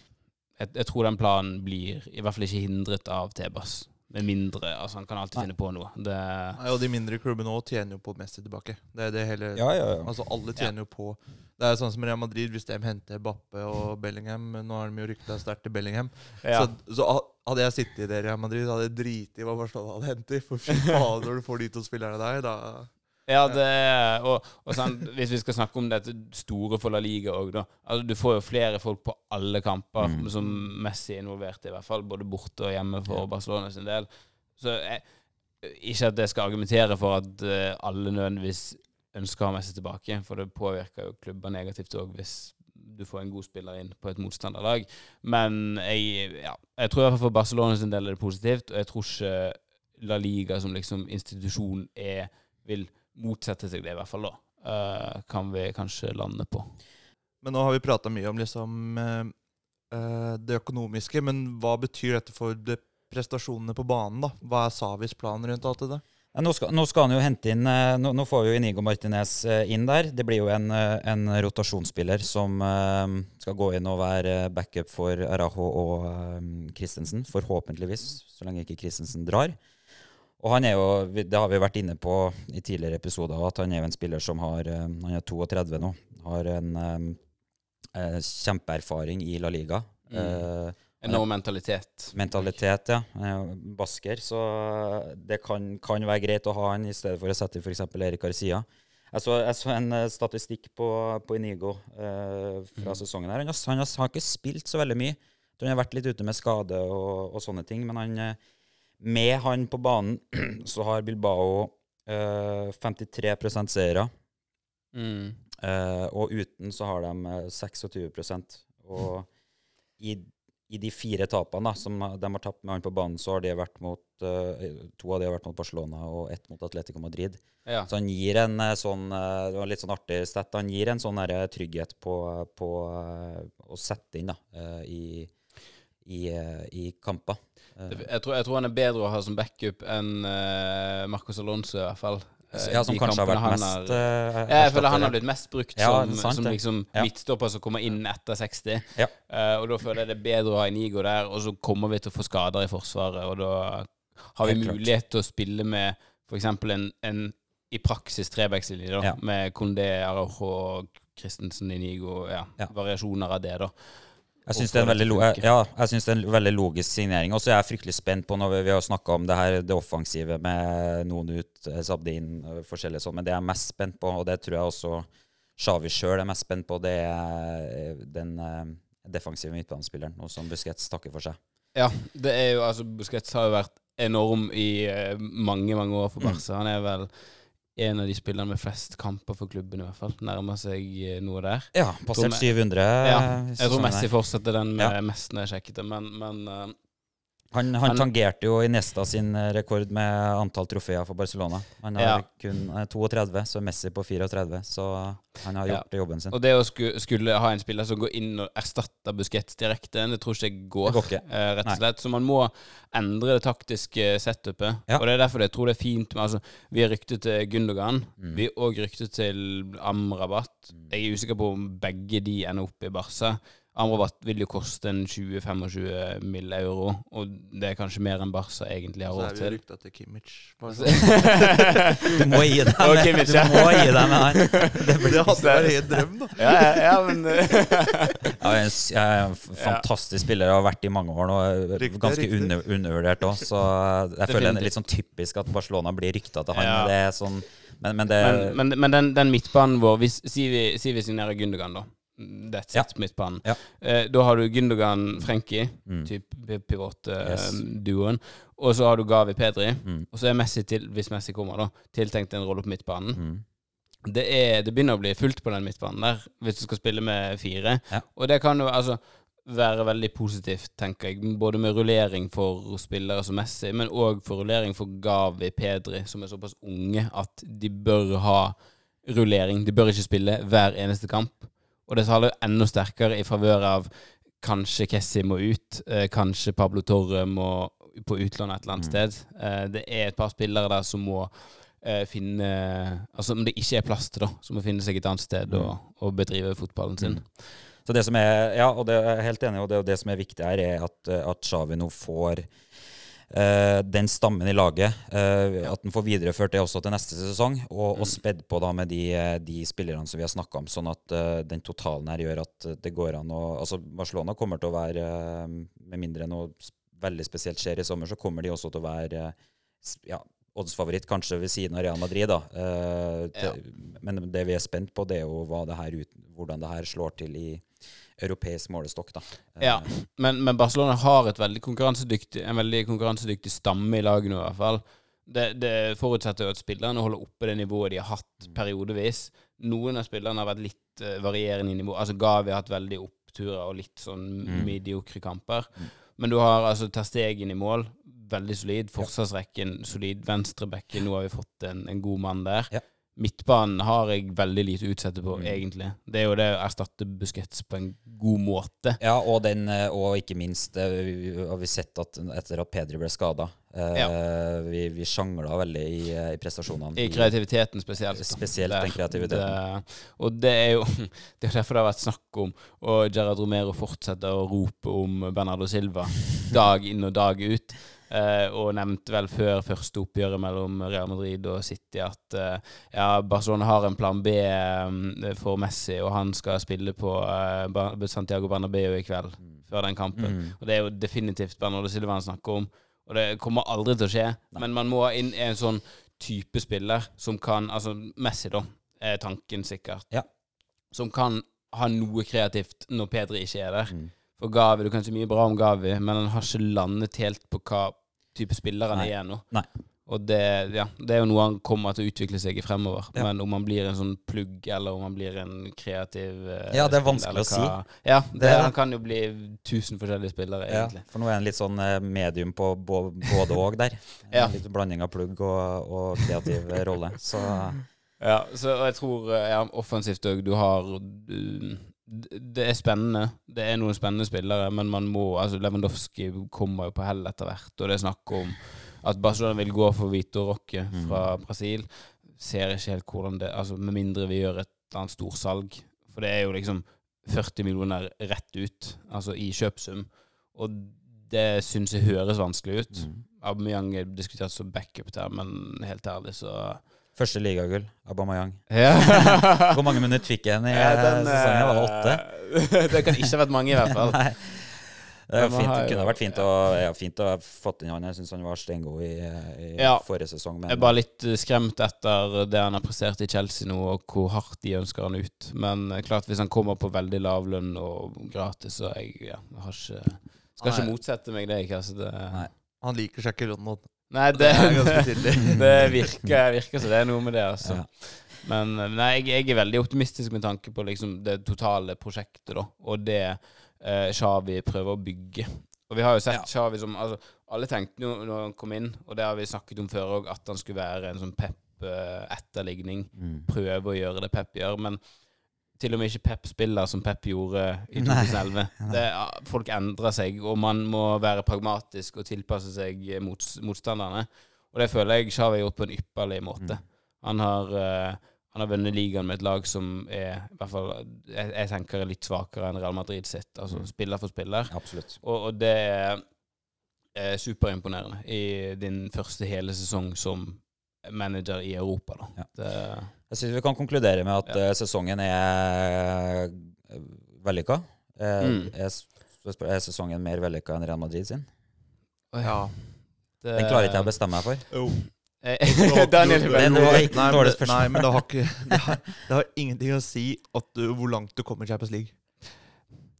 jeg, jeg tror den planen blir i hvert fall ikke hindret av Tebas. Med mindre Altså, han kan alltid Nei. finne på noe. Det, Nei, og de mindre klubbene òg tjener jo på Messi tilbake. Det er det hele Ja, ja, ja. Altså Alle tjener jo på Det er sånn som Real Madrid, hvis de henter Bappe og Bellingham Nå har de jo rykta sterkt til Bellingham. ja. Så, så ha- hadde jeg sittet i det Real Madrid, hadde jeg driti i hva Barcelona hadde hentet. For fy faen, når du får de to spillerne der, da Ja, det er Og, og sånn, hvis vi skal snakke om dette store for La Liga òg, da. Altså, du får jo flere folk på alle kamper Mm. som Messi er involvert i, i hvert fall. Både borte og hjemme for Barcelona sin del. Så jeg, ikke at jeg skal argumentere for at eh, alle nødvendigvis ønsker å ha Messi tilbake, for det påvirker jo klubber negativt òg hvis du får en god spiller inn på et motstanderlag. Men jeg, ja, jeg tror i hvert fall for Barcelona sin del er det positivt, og jeg tror ikke La Liga som liksom institusjon er, vil motsette seg det, i hvert fall da. Uh, kan vi kanskje lande på. Men nå har vi prata mye om liksom eh, det økonomiske, men hva betyr dette for prestasjonene på banen, da? Hva er Savis plan rundt alt det der? Ja, Nå skal, nå skal han jo hente inn eh, Nå, nå får vi jo Inigo Martinez eh, inn der. Det blir jo en, eh, en rotasjonsspiller som skal gå inn og være backup for Arajo og Christensen. Forhåpentligvis, så lenge ikke Christensen drar. Og han er jo, det har vi vært inne på i tidligere episoder, at han er jo en spiller som har Han er 32 nå. Har en eh, kjempeerfaring i La Liga. Mm. Eh, Enorm mentalitet. mentalitet, ja. Eh, Basker. Så det kan, kan være greit å ha han i stedet for å sette f.eks. Erik Garcia. Jeg så, jeg så en eh, statistikk på, på Inigo eh, fra mm. sesongen. her. Han har, han har, har ikke spilt så veldig mye. Han har vært litt ute med skade og, og sånne ting. Men han, eh, med han på banen *clears throat* så har Bilbao eh, 53 seire. Mm. Eh, og uten så har de eh, 26% Og i, i de fire tapene da, som de har tapt med han på banen, så har det vært mot uh, to av de har vært mot Barcelona og ett mot Atletico Madrid. Ja. Så han gir en eh, sånn eh, Det var litt sånn artig stat. Han gir en sånn der trygghet på, på å sette inn da, i, i, i kamper. Jeg tror, jeg tror han er bedre å ha som backup enn uh, Marcos Alonso, i hvert fall. Eh, ja, som kanskje har vært han mest har- eh, Ja, jeg føler han har blitt mest brukt Ja, som, sant, som liksom Ja. midtstopper som kommer inn etter 60. Ja. Eh, og da føler jeg det er bedre å ha Inigo der, og så kommer vi til å få skader i Forsvaret, og da har vi mulighet til å spille med f.eks. En, en i praksis trebackslinje, da, Ja. med Condé, Araujo Christensen, Inigo, ja, Ja. variasjoner av det, da. Jeg syns det ja, det er en veldig logisk signering. Og så er jeg fryktelig spent på når vi, vi har snakka om det her, det offensive med noen ut, eh, Sabdin, forskjellige forskjellig sånn, men det jeg er mest spent på, og det tror jeg også Xavi sjøl er mest spent på, det er eh, den eh, defensive midtbanespilleren, noe som Busquets takker for seg. Ja, det er jo altså Busquets har jo vært enorm i eh, mange, mange år for Mm. Barca. Han er vel en av de spillerne med flest kamper for klubben, i hvert fall. Nærmer seg eh, noe der. Ja, passert 700 Ja, Jeg tror Messi fortsetter den med Ja. mest når jeg sjekket det, men, men eh, Han, han tangerte jo Iniesta sin eh, rekord med antall trofeer for Barcelona. Han har Ja. kun eh, 32, så Messi på 34. Så han har Ja. gjort jobben sin. Og det å skulle, skulle ha en spiller som går inn og erstatter Busquets direkte, det tror ikke jeg går. Det går ikke. eh, rett og slett. Så man må endre det taktiske setupet. Ja. Og det er derfor jeg tror det er fint med altså, Vi har ryktet til Gundogan. Mm. Vi har òg ryktet til Amrabat. Jeg er usikker på om begge de ender opp i Barca. Amrabat vil jo koste en 20-25 mill. euro, og det er kanskje mer enn Barca egentlig har råd til. Så er vi til. rykta til Kimmich. Du må gi deg *laughs* med, Kimmich, du må gi deg med han. *laughs* Det hadde vært en drøm, da. ja, ja, ja, men *laughs* Ja, jeg er en jeg er en f- fantastisk spiller. Jeg har vært i mange år nå. Ganske under, undervurdert òg. Så jeg føler det er litt sånn typisk at Barcelona blir rykta til han. Ja. Det er sånn Men, men det Men, men, men den, den midtbanen vår hvis, Si vi, si vi signerer Gundogan, da. That's Ja. it, midtbanen. Eh, da har du Gündogan Frenkie, Mm. typ Yes. pivot-duoen. Og så har du Gavi Pedri. Mm. Og så er Messi, til, hvis Messi kommer, da, tiltenkt en rolle på midtbanen. Mm. Det, er, det begynner å bli fullt på den midtbanen der, hvis du skal spille med fire. Ja. Og det kan jo altså være veldig positivt, tenker jeg. Både med rullering for spillere som Messi, men òg for rullering for Gavi Pedri, som er såpass unge at de bør ha rullering. De bør ikke spille hver eneste kamp. Og det taler enda sterkere i favør av kanskje Kessi må ut, eh, kanskje Pablo Torre må på utlån et eller annet Mm. sted. Eh, det er et par spillere der som må eh, finne Altså om det ikke er plass til, da, som må finne seg et annet sted å, og bedrive fotballen sin. Mm. Så det som er, ja, og det er helt enig og det, og det som er viktig her, er at, eh, at Xavi nå får den stammen i laget. eh, At den får videreført det også til neste sesong, og, og Mm. spedd på da med de, eh, de spillerne som vi har snakka om, sånn at eh, den totalen her gjør at det går an å Altså, Barcelona kommer til å være, eh, med mindre noe veldig spesielt skjer i sommer, så kommer de også til å være eh, ja, oddsfavoritt, kanskje ved siden av Real Madrid. da. Eh, til, Men det vi er spent på, det er jo hva det her hvordan det her slår til i europeisk målestokk. da. Eh, Ja, men, men Barcelona har veldig en veldig konkurransedyktig stamme i laget nå, i hvert fall. Det, det forutsetter jo at spillerne holder oppe det nivået de har hatt periodevis. Noen av spillerne har vært litt eh, varierende i nivå. Altså Gavi har hatt veldig oppturer og litt sånn Mm. mediokre kamper. Mm. Men du har altså Terstegen i mål. Veldig solid. Forsvarsrekken solid. Venstrebekken, nå har vi fått en, en god mann der. Ja. Midtbanen har jeg veldig lite å utsette på, Mm. egentlig. Det er jo det å erstatte Busquets på en god måte. Ja, og, den, eh, og ikke minst eh, vi- har vi sett at etter at Pedri ble skada Vi, vi sjangla veldig i, eh, i prestasjonene. I kreativiteten spesielt. da. Spesielt den kreativiteten. Det, og det er jo *laughs* Det er derfor det har vært snakk om Og Gerard Romero fortsetter å rope om Bernardo Silva dag inn og dag ut. Eh, og nevnte vel før første oppgjøret mellom Real Madrid og City at eh, ja, Barcelona har en plan B eh, for Messi, og han skal spille på eh, Santiago Bernabeu i kveld, før den kampen. Mm. Og det er jo definitivt Bernardo Silva han snakker om. Og det kommer aldri til å skje. Men man må inn i en sånn type spiller som kan Altså Messi, da, er tanken sikkert. Ja. Som kan ha noe kreativt når Pedri ikke er der. Mm. For Gavi, Du kan si mye bra om Gavi, men han har ikke landet helt på hva type spiller han Nei. er nå. Nei. Og det, ja, det er jo noe han kommer til å utvikle seg i fremover. Ja. Men om han blir en sånn plugg, eller om han blir en kreativ eh, Ja, det er vanskelig å si. Ja, det, Det er han kan jo bli tusen forskjellige spillere, Ja, egentlig. for nå er han litt sånn eh, medium på både og der. *laughs* Ja. Litt blanding av plugg og, og kreativ rolle. Så Ja, så jeg tror eh, ja, offensivt òg du har du- Det er spennende. Det er noen spennende spillere, men man må altså Lewandowski kommer jo på hell etter hvert, og det er snakk om at Barcelona vil gå for Vito Roque fra Brasil. Ser ikke helt hvordan det Altså Med mindre vi gjør et eller annet storsalg. For det er jo liksom 40 millioner rett ut, altså i kjøpsum. Og det syns jeg høres vanskelig ut. mm. Aubameyang er diskutert som backup der, men helt ærlig så Første ligagull, Aubameyang. ja. *laughs* Hvor mange minutter fikk jeg henne i Ja, eh, den, sesongen? Var det åtte? eh, *laughs* det kan ikke ha vært mange, i hvert fall. *laughs* Nei. Det, fint, det kunne vært fint å, ja, fint å ha fått inn han. Jeg syns han var steingod i, i Ja. forrige sesong. Men Jeg er bare litt eh, skremt etter det han har prestert i Chelsea nå, og hvor hardt de ønsker han ut. Men eh, klart, hvis han kommer på veldig lav lønn og gratis, så jeg ja, har ikke Skal ikke motsette meg det. Ikke, altså det Nei. Han liker seg ikke i London. Nei, Det det, *laughs* det virker, virker så det er noe med det, altså. Ja. Men eh, nei, jeg, jeg er veldig optimistisk med tanke på liksom det totale prosjektet, da. Og det eh, Shawi prøver å bygge. Og vi har jo sett Xavi som altså, Alle tenkte jo når han kom inn, og det har vi snakket om før òg, at han skulle være en sånn Pep-etterligning. Mm. Prøve å gjøre det Pep gjør. Men til og med ikke Pep spiller som Pep gjorde i 2011. *laughs* Det, folk endrer seg, og man må være pragmatisk og tilpasse seg mot, motstanderne. Og det føler jeg Xavi har gjort på en ypperlig måte. Han har uh, han har vunnet ligaen med et lag som er i hvert fall, jeg, jeg tenker er litt svakere enn Real Madrid sitt. Altså spiller for spiller. Absolutt. Og, og det er eh, superimponerende i din første hele sesong som manager i Europa. Da. Ja. Det, Jeg synes vi kan konkludere med at ja. sesongen er uh, vellykka. Eh, Mm. er, spør- er sesongen mer vellykka enn Real Madrid sin? Ja. det, Den klarer ikke jeg å bestemme meg for. Jo. *laughs* Eh, *laughs* Daniel Den var ikke Nei, men dårlig spørsmål. nei, men det har, ikke, det, har, det har ingenting å si at du, hvor langt du kommer i Champions League.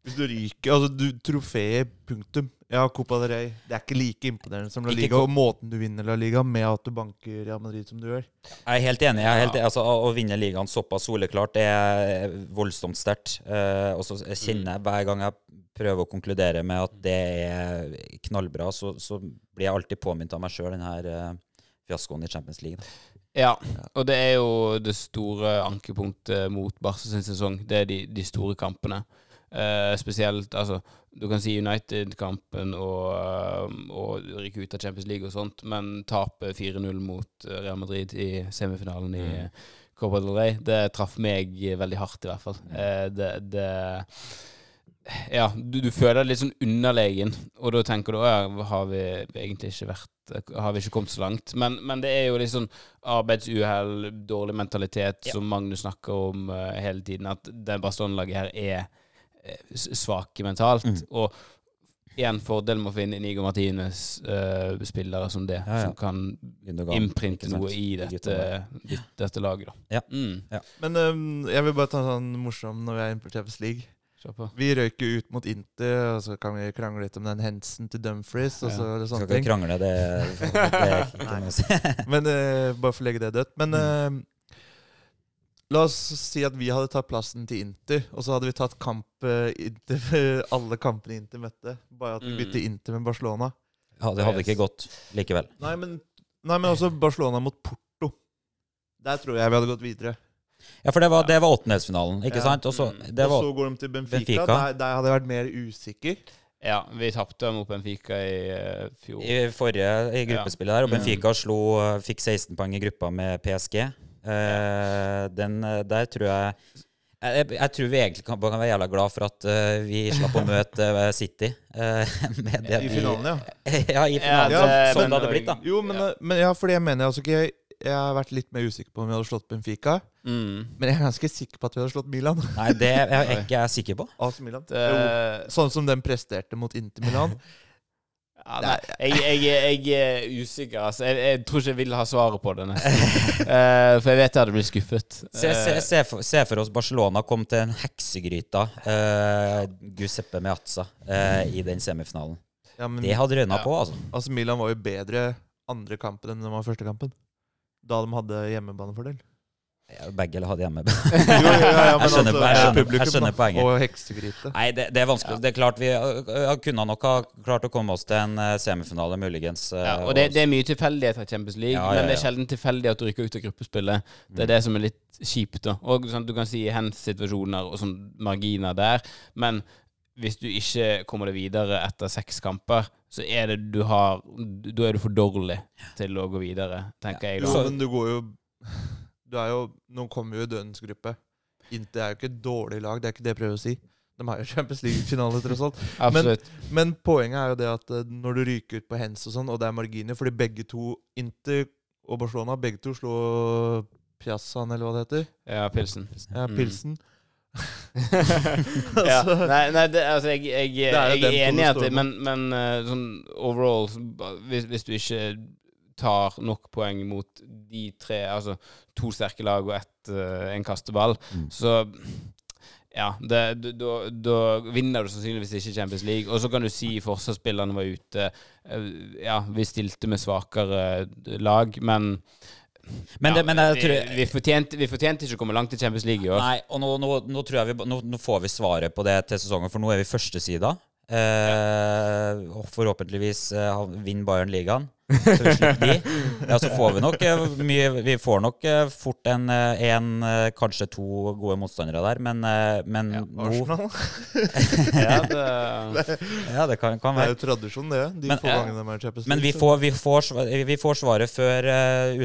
Hvis du ryker Altså, du trofeet, punktum. Ja, Copa del Rey. Det er ikke like imponerende som La Liga. Og måten du vinner La Liga med at du banker Real Madrid som du gjør. Jeg er helt enig. Jeg er helt, altså, å vinne ligaen såpass soleklart det er voldsomt sterkt. Uh, og så kjenner jeg hver gang jeg prøver å konkludere med at det er knallbra, så, så blir jeg alltid påminnet av meg sjøl, denne her eh, fiaskoen i Champions League. Da. Ja, og det er jo det store ankepunktet mot Barca sin sesong. Det er de, de store kampene. Eh, spesielt altså Du kan si United-kampen og, eh, og ryke ut av Champions League og sånt, men tape 4-0 mot eh, Real Madrid i semifinalen i Mm. Copa del Rey, det traff meg veldig hardt, i hvert fall. Eh, det, det Ja, du, du føler deg litt sånn underlegen, og da tenker du at ja, har vi egentlig ikke vært har vi ikke kommet så langt. Men, men det er jo litt sånn arbeidsuhell, dårlig mentalitet, Ja. som Magnus snakker om uh, hele tiden. At det Barcelona-laget her er svake mentalt. Mm. Og igjen fordelen med å finne Nigo Martines uh, spillere som det, Ja, ja. som kan innprinte noe i dette, ja. dette laget, da. Ja. Mm. Men um, jeg vil bare ta en sånn morsom når vi er inne på Champions League. Vi røyk jo ut mot Inter, og så kan vi krangle litt om den hensen til Dumfries. og Ja. så eller Skal ikke krangle, det, det er ikke noe å si. *laughs* Men uh, bare for å legge det dødt. Men Mm. Eh, la oss si at vi hadde tatt plassen til Inter, og så hadde vi tatt kamp eh, Inter, *laughs* alle kampene Inter møtte. Bare at vi Mm. bytte Inter med Barcelona. Ja, det hadde ikke gått likevel. Nei, men, nei, men også Barcelona mot Porto. Der tror jeg vi hadde gått videre. Ja, for det var, det var åttendelsfinalen, ikke Ja. sant? Og så, Mm. og så går de til Benfica. Benfica. Der, der hadde jeg vært mer usikker. Ja, vi tapte mot Benfica i eh, fjor. I forrige i gruppespillet der, og Mm. Benfica slo, fikk 16 poeng i gruppa med PSG. Eh, den eh, der tror jeg jeg, jeg tror vi egentlig kan, kan være jævla glad for at uh, vi slapp å møte uh, City. Uh, med det I vi, finalen, ja. *laughs* ja, i finalen. Ja, som, det- sånn men- det hadde blitt, da. Jo, men, Ja. men ja, fordi jeg mener altså ikke jeg, jeg har vært litt mer usikker på om vi hadde slått Benfica. Mm. Men jeg er ganske sikker på at vi hadde slått Milan. Nei, det er jeg *laughs* ikke jeg sikker på. Altså, Milan. Det, Jo, sånn som den presterte mot Inter Milan. *laughs* ja, nei, jeg, jeg, jeg er usikker, altså. Jeg, jeg tror ikke jeg vil ha svaret på det. Eh, for jeg vet jeg hadde blitt skuffet. Se, se, Eh, se, for, se for oss Barcelona kom til en heksegryta, uh, Guseppe Meazza, uh, i den semifinalen. Ja, men Det hadde røyna Ja. på, altså. altså. Milan var jo bedre andre kampen enn det var første kampen. Da de hadde hjemmebanefordel. Ja, Begge hadde hjemme. *laughs* Jo, ja, ja, ja, men Jeg skjønner- altså, jeg skjønner- jeg skjønner poenget. Og heksegryte. Nei, det, det er vanskelig. Det er klart Vi uh, kunne nok ha klart å komme oss til en eh, semifinale, muligens. ja, og det, det er mye tilfeldighet av Champions League, Ja, ja, men det er sjelden tilfeldig at du rykker ut av gruppespillet. Det er det som er litt kjipt. da Og sånn, Du kan si hands-situasjoner og sånn marginer der, men hvis du ikke kommer deg videre etter seks kamper, så er det du har Da er du for dårlig til å gå videre, tenker jeg. Jo, men du går jo Du er jo Nå kommer jo i dødens gruppe. Inter er jo ikke et dårlig lag, det er ikke det jeg prøver å si. De har jo Champions League-finale, tross alt. *laughs* Absolutt. Men poenget er jo det at eh, når du ryker ut på hens og sånn, og det er marginer Fordi begge to, Inter og Barcelona, begge to slo Piazzaen, eller hva det heter. Ja, pilsen. Ja, Mm. Pilsen. *laughs* ja. *laughs* Nei, nei det, altså, jeg, jeg, jeg, jeg er enig i at men, men eh, sånn overall hvis, hvis du ikke tar nok poeng mot de tre, altså to sterke lag og ett, eh, en kasteball, Mm. så ja, det- da da vinner du sannsynligvis ikke Champions League. Og så kan du si forsvarsspillerne var ute. eh, Ja, vi stilte med svakere lag, men Men, ja, det, men jeg jeg, vi, vi, fortjente, vi fortjente ikke å komme langt i Champions League i år. Nei, og nå, nå, nå jeg vi, nå, får vi svaret på det til sesongen, for nå er vi førstesida. Eh, forhåpentligvis eh, vinner Bayern ligaen. Så vi slipper de. Ja, så får vi nok eh, mye Vi får nok eh, fort en, eh, en kanskje to gode motstandere der, men, men ja, Arsenal. *laughs* Ja, det, Ja, det kan, kan Det er jo tradisjon, det. De Men- få Ja. gangene de er Champions Men vi får, vi, får, vi får svaret før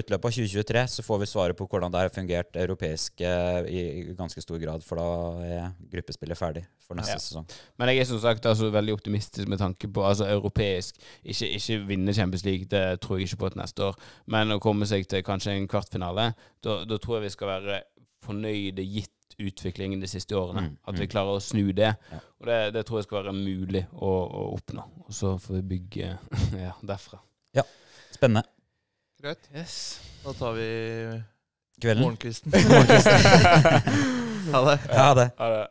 utløpet av 2023. Så får vi svaret på hvordan det har fungert europeisk i, i ganske stor grad. For da er gruppespillet ferdig for neste Ja. sesong. men jeg er som sagt altså, veldig optimistisk med tanke på altså, europeisk. Ikke, ikke vinne Champions League, det tror jeg ikke på til neste år. Men å komme seg til kanskje en kvartfinale, da, da tror jeg vi skal være fornøyde gitt utviklingen de siste årene. Mm, At vi mm. klarer å snu det. Ja. Og det, det tror jeg skal være mulig å, å oppnå. Og så får vi bygge *laughs* ja, derfra. Spennende. Greit. Yes. Da tar vi Kvelden. morgenkvisten. *laughs* ha det. Ja, det. Ha det.